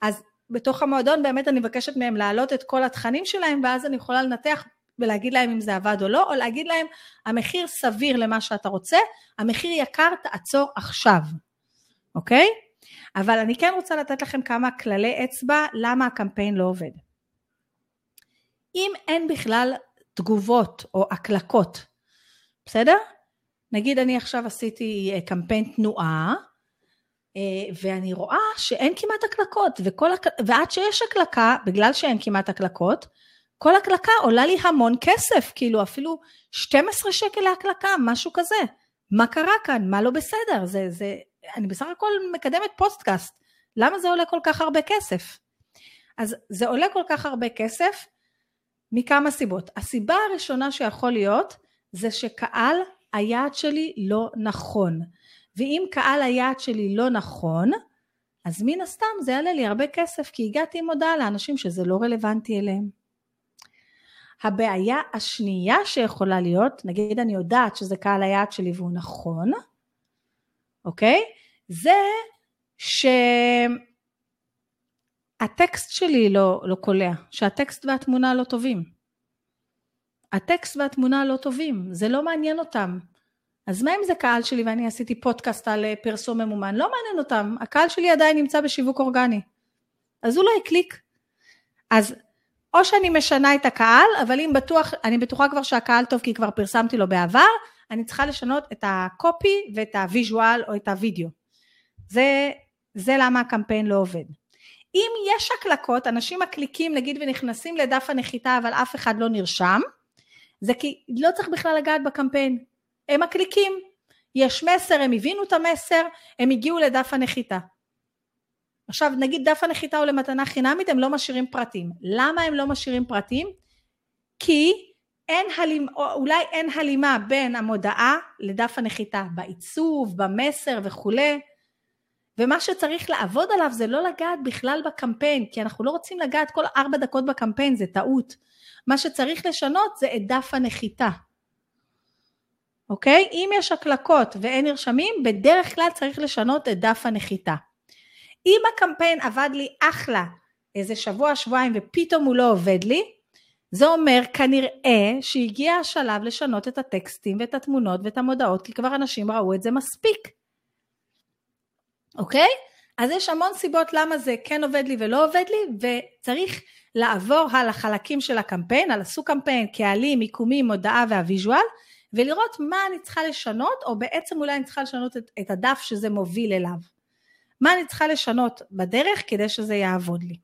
אז בתוך המועדון באמת אני מבקשת מהם להעלות את כל התכנים שלהם, ואז אני יכולה לנתח ולהגיד להם אם זה עבד או לא, או להגיד להם המחיר סביר למה שאתה רוצה, המחיר יקר תעצור עכשיו, אוקיי? אבל אני כן רוצה לתת לכם כמה כללי אצבע למה הקמפיין לא עובד. אם אין בכלל תגובות או הקלקות, בסדר? נגיד אני עכשיו עשיתי אה, קמפיין תנועה, אה, ואני רואה שאין כמעט הקלקות, וכל, ועד שיש הקלקה, בגלל שאין כמעט הקלקות, כל הקלקה עולה לי המון כסף, כאילו אפילו 12 שקל להקלקה, משהו כזה. מה קרה כאן? מה לא בסדר? זה, זה, אני בסך הכל מקדמת פודקאסט, למה זה עולה כל כך הרבה כסף? אז זה עולה כל כך הרבה כסף מכמה סיבות. הסיבה הראשונה שיכול להיות זה שקהל היעד שלי לא נכון. ואם קהל היעד שלי לא נכון, אז מן הסתם זה יעלה לי הרבה כסף, כי הגעתי עם הודעה לאנשים שזה לא רלוונטי אליהם. הבעיה השנייה שיכולה להיות, נגיד אני יודעת שזה קהל היעד שלי והוא נכון, אוקיי? זה שהטקסט שלי לא, לא קולע, שהטקסט והתמונה לא טובים. הטקסט והתמונה לא טובים, זה לא מעניין אותם. אז מה אם זה קהל שלי ואני עשיתי פודקאסט על אה, פרסום ממומן? לא מעניין אותם, הקהל שלי עדיין נמצא בשיווק אורגני. אז הוא לא יקליק. אז או שאני משנה את הקהל, אבל אם בטוח, אני בטוחה כבר שהקהל טוב כי כבר פרסמתי לו בעבר, אני צריכה לשנות את ה copy ואת ה visual או את הוידאו. זה, זה למה הקמפיין לא עובד. אם יש הקלקות, אנשים מקליקים נגיד ונכנסים לדף הנחיתה אבל אף אחד לא נרשם, זה כי לא צריך בכלל לגעת בקמפיין, הם מקליקים. יש מסר, הם הבינו את המסר, הם הגיעו לדף הנחיתה. עכשיו נגיד דף הנחיתה הוא למתנה חינמית, הם לא משאירים פרטים. למה הם לא משאירים פרטים? כי אין הלימה, אולי אין הלימה בין המודעה לדף הנחיתה, בעיצוב, במסר וכולי, ומה שצריך לעבוד עליו זה לא לגעת בכלל בקמפיין, כי אנחנו לא רוצים לגעת כל ארבע דקות בקמפיין, זה טעות. מה שצריך לשנות זה את דף הנחיתה. אוקיי? אם יש הקלקות ואין נרשמים, בדרך כלל צריך לשנות את דף הנחיתה. אם הקמפיין עבד לי אחלה איזה שבוע, שבועיים, ופתאום הוא לא עובד לי, זה אומר כנראה שהגיע השלב לשנות את הטקסטים ואת התמונות ואת המודעות, כי כבר אנשים ראו את זה מספיק. אוקיי? אז יש המון סיבות למה זה כן עובד לי ולא עובד לי, וצריך לעבור על החלקים של הקמפיין, על הסוג קמפיין, קהלים, מיקומים, מודעה והוויז'ואל, ולראות מה אני צריכה לשנות, או בעצם אולי אני צריכה לשנות את, את הדף שזה מוביל אליו. מה אני צריכה לשנות בדרך כדי שזה יעבוד לי.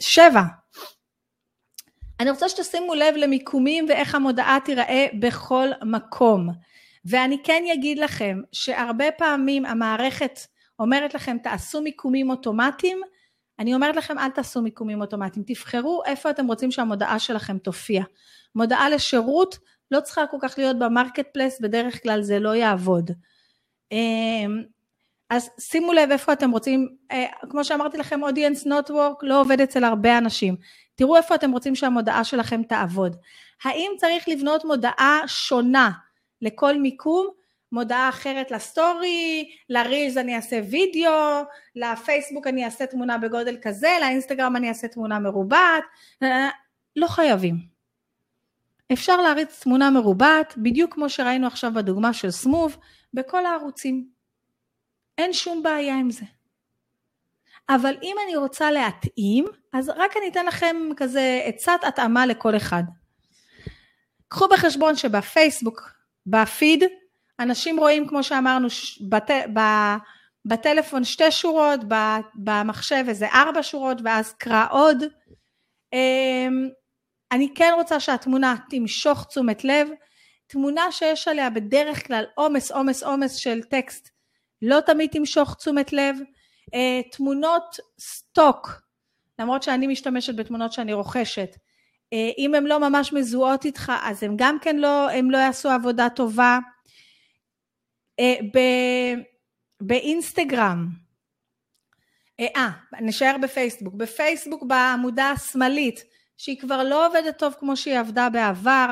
שבע, אני רוצה שתשימו לב למיקומים ואיך המודעה תיראה בכל מקום. ואני כן אגיד לכם שהרבה פעמים המערכת אומרת לכם תעשו מיקומים אוטומטיים, אני אומרת לכם אל תעשו מיקומים אוטומטיים, תבחרו איפה אתם רוצים שהמודעה שלכם תופיע. מודעה לשירות לא צריכה כל כך להיות ב marketplace, בדרך כלל זה לא יעבוד. אמ, אז שימו לב איפה אתם רוצים, אה, כמו שאמרתי לכם, audience network לא עובד אצל הרבה אנשים. תראו איפה אתם רוצים שהמודעה שלכם תעבוד. האם צריך לבנות מודעה שונה לכל מיקום? מודעה אחרת לסטורי, לרילס אני אעשה וידאו, לפייסבוק אני אעשה תמונה בגודל כזה, לאינסטגרם אני אעשה תמונה מרובעת, לא חייבים. אפשר להריץ תמונה מרובעת, בדיוק כמו שראינו עכשיו בדוגמה של סמוב, בכל הערוצים. אין שום בעיה עם זה. אבל אם אני רוצה להתאים, אז רק אני אתן לכם כזה עצת התאמה לכל אחד. קחו בחשבון שבפייסבוק, בפיד, אנשים רואים כמו שאמרנו בת, ב, בטלפון שתי שורות, במחשב איזה ארבע שורות ואז קרא עוד. אמ, אני כן רוצה שהתמונה תמשוך תשומת לב, תמונה שיש עליה בדרך כלל עומס עומס עומס של טקסט לא תמיד תמשוך תשומת לב, אה, תמונות סטוק, למרות שאני משתמשת בתמונות שאני רוכשת, אם הן לא ממש מזוהות איתך אז הן גם כן לא, הם לא יעשו עבודה טובה. אה, באינסטגרם, אה, נשאר בפייסבוק, בפייסבוק בעמודה השמאלית, שהיא כבר לא עובדת טוב כמו שהיא עבדה בעבר,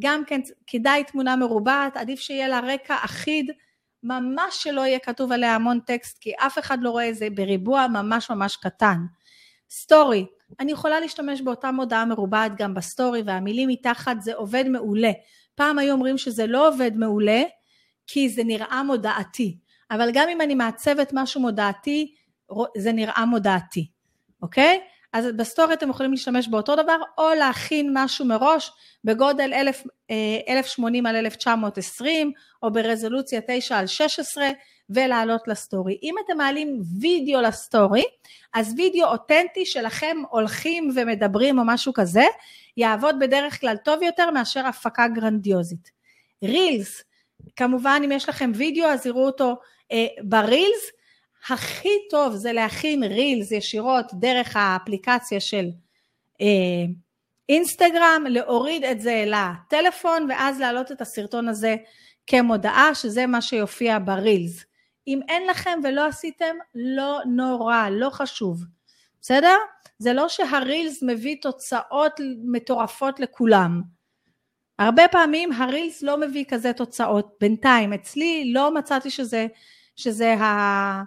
גם כן כדאי תמונה מרובעת, עדיף שיהיה לה רקע אחיד ממש שלא יהיה כתוב עליה המון טקסט, כי אף אחד לא רואה את זה בריבוע ממש ממש קטן. סטורי, אני יכולה להשתמש באותה מודעה מרובעת גם בסטורי, והמילים מתחת זה עובד מעולה. פעם היו אומרים שזה לא עובד מעולה, כי זה נראה מודעתי. אבל גם אם אני מעצבת משהו מודעתי, זה נראה מודעתי, אוקיי? אז בסטורי אתם יכולים להשתמש באותו דבר, או להכין משהו מראש בגודל 1000, 1080 אה, על 1920, או ברזולוציה 9 על 16, ולעלות לסטורי. אם אתם מעלים וידאו לסטורי, אז וידאו אותנטי שלכם הולכים ומדברים או משהו כזה, יעבוד בדרך כלל טוב יותר מאשר הפקה גרנדיוזית. רילס, כמובן אם יש לכם וידאו אז יראו אותו אה, ברילס, הכי טוב זה להכין רילס ישירות דרך האפליקציה של אה, אינסטגרם, להוריד את זה לטלפון ואז להעלות את הסרטון הזה כמודעה שזה מה שיופיע ברילס. אם אין לכם ולא עשיתם, לא נורא, לא חשוב, בסדר? זה לא שהרילס מביא תוצאות מטורפות לכולם. הרבה פעמים הרילס לא מביא כזה תוצאות בינתיים, אצלי לא מצאתי שזה, שזה ה...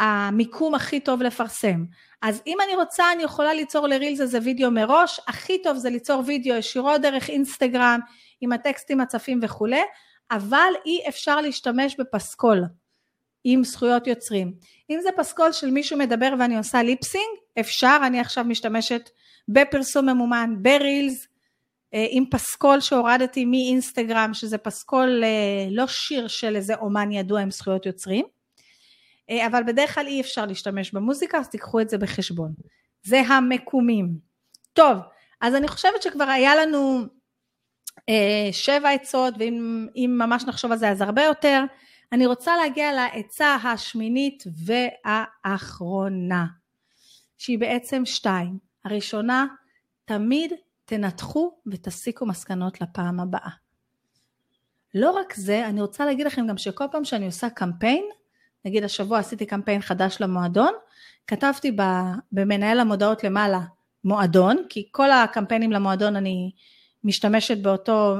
המיקום הכי טוב לפרסם. אז אם אני רוצה אני יכולה ליצור לרילס איזה וידאו מראש, הכי טוב זה ליצור וידאו ישירות דרך אינסטגרם עם הטקסטים הצפים וכולי, אבל אי אפשר להשתמש בפסקול עם זכויות יוצרים. אם זה פסקול של מישהו מדבר ואני עושה ליפסינג, אפשר, אני עכשיו משתמשת בפרסום ממומן, ברילס, אה, עם פסקול שהורדתי מאינסטגרם, שזה פסקול אה, לא שיר של איזה אומן ידוע עם זכויות יוצרים. אה, אבל בדרך כלל אי אפשר להשתמש במוזיקה, אז תיקחו את זה בחשבון. זה המקומים. טוב, אז אני חושבת שכבר היה לנו שבע עצות, ואם ממש נחשוב על זה אז הרבה יותר. אני רוצה להגיע לעצה השמינית והאחרונה, שהיא בעצם שתיים. הראשונה, תמיד תנתחו ותסיקו מסקנות לפעם הבאה. לא רק זה, אני רוצה להגיד לכם גם שכל פעם שאני עושה קמפיין, נגיד השבוע עשיתי קמפיין חדש למועדון, כתבתי במנהל המודעות למעלה מועדון, כי כל הקמפיינים למועדון אני משתמשת באותו,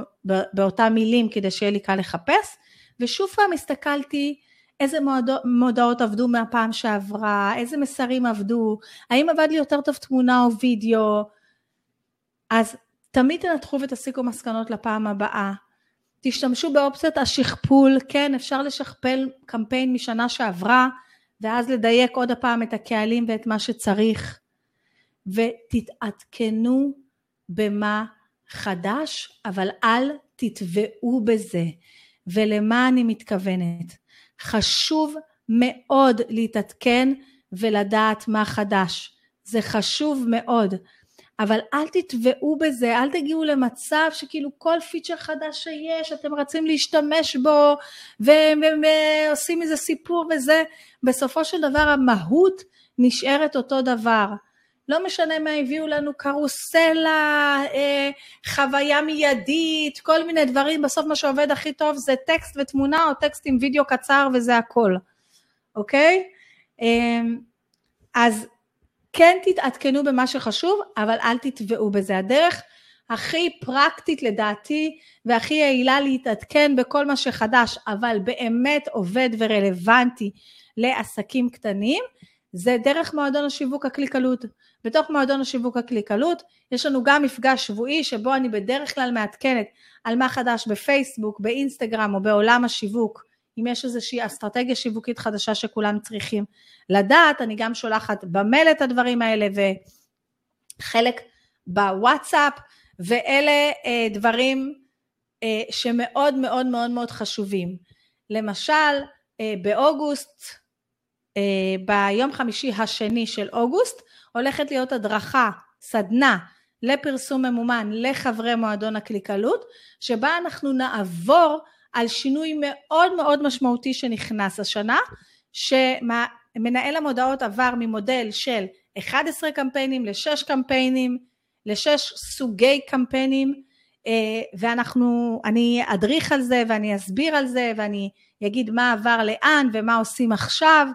באותה מילים כדי שיהיה לי קל לחפש, ושוב פעם הסתכלתי איזה מודעות, עבדו מהפעם שעברה, איזה מסרים עבדו, האם עבד לי יותר טוב תמונה או וידאו, אז תמיד תנתחו ותסיקו מסקנות לפעם הבאה. תשתמשו באופציית השכפול, כן אפשר לשכפל קמפיין משנה שעברה ואז לדייק עוד הפעם את הקהלים ואת מה שצריך ותתעדכנו במה חדש אבל אל תטבעו בזה. ולמה אני מתכוונת? חשוב מאוד להתעדכן ולדעת מה חדש. זה חשוב מאוד. אבל אל תטבעו בזה, אל תגיעו למצב שכאילו כל פיצ'ר חדש שיש, אתם רצים להשתמש בו ועושים איזה סיפור וזה, בסופו של דבר המהות נשארת אותו דבר. לא משנה מה הביאו לנו, קרוסלה, אה, חוויה מיידית, כל מיני דברים, בסוף מה שעובד הכי טוב זה טקסט ותמונה או טקסט עם וידאו קצר וזה הכל, אוקיי? אה, אז כן תתעדכנו במה שחשוב, אבל אל תטבעו בזה. הדרך הכי פרקטית לדעתי והכי יעילה להתעדכן בכל מה שחדש, אבל באמת עובד ורלוונטי לעסקים קטנים, זה דרך מועדון השיווק הקליקלות. בתוך מועדון השיווק הקליקלות יש לנו גם מפגש שבועי שבו אני בדרך כלל מעדכנת על מה חדש בפייסבוק, באינסטגרם או בעולם השיווק אם יש איזושהי אסטרטגיה שיווקית חדשה שכולם צריכים לדעת, אני גם שולחת במייל את הדברים האלה וחלק בוואטסאפ, ואלה אה, דברים אה, שמאוד מאוד מאוד מאוד חשובים. למשל, אה, באוגוסט, אה, ביום חמישי השני של אוגוסט, הולכת להיות הדרכה, סדנה, לפרסום ממומן לחברי מועדון הקליקלות, שבה אנחנו נעבור על שינוי מאוד מאוד משמעותי שנכנס השנה, שמנהל המודעות עבר ממודל של 11 קמפיינים ל-6 קמפיינים, ל-6 סוגי קמפיינים, אה, ואנחנו, אני אדריך על זה ואני אסביר על זה ואני אגיד מה עבר לאן ומה עושים עכשיו,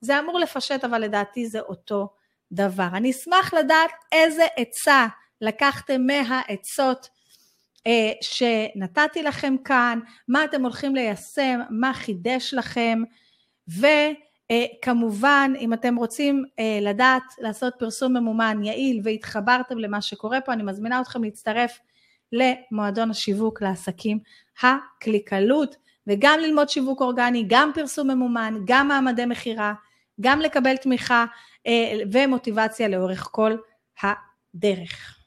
זה אמור לפשט אבל לדעתי זה אותו דבר. אני אשמח לדעת איזה עצה לקחתם מהעצות אה, שנתתי לכם כאן, מה אתם הולכים ליישם, מה חידש לכם, וכמובן אם אתם רוצים אה, לדעת לעשות פרסום ממומן יעיל והתחברתם למה שקורה פה, אני מזמינה אתכם להצטרף למועדון השיווק לעסקים הקליקלות, וגם ללמוד שיווק אורגני, גם פרסום ממומן, גם מעמדי מכירה, גם לקבל תמיכה אה, ומוטיבציה לאורך כל הדרך.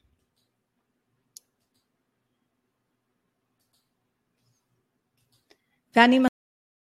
ואני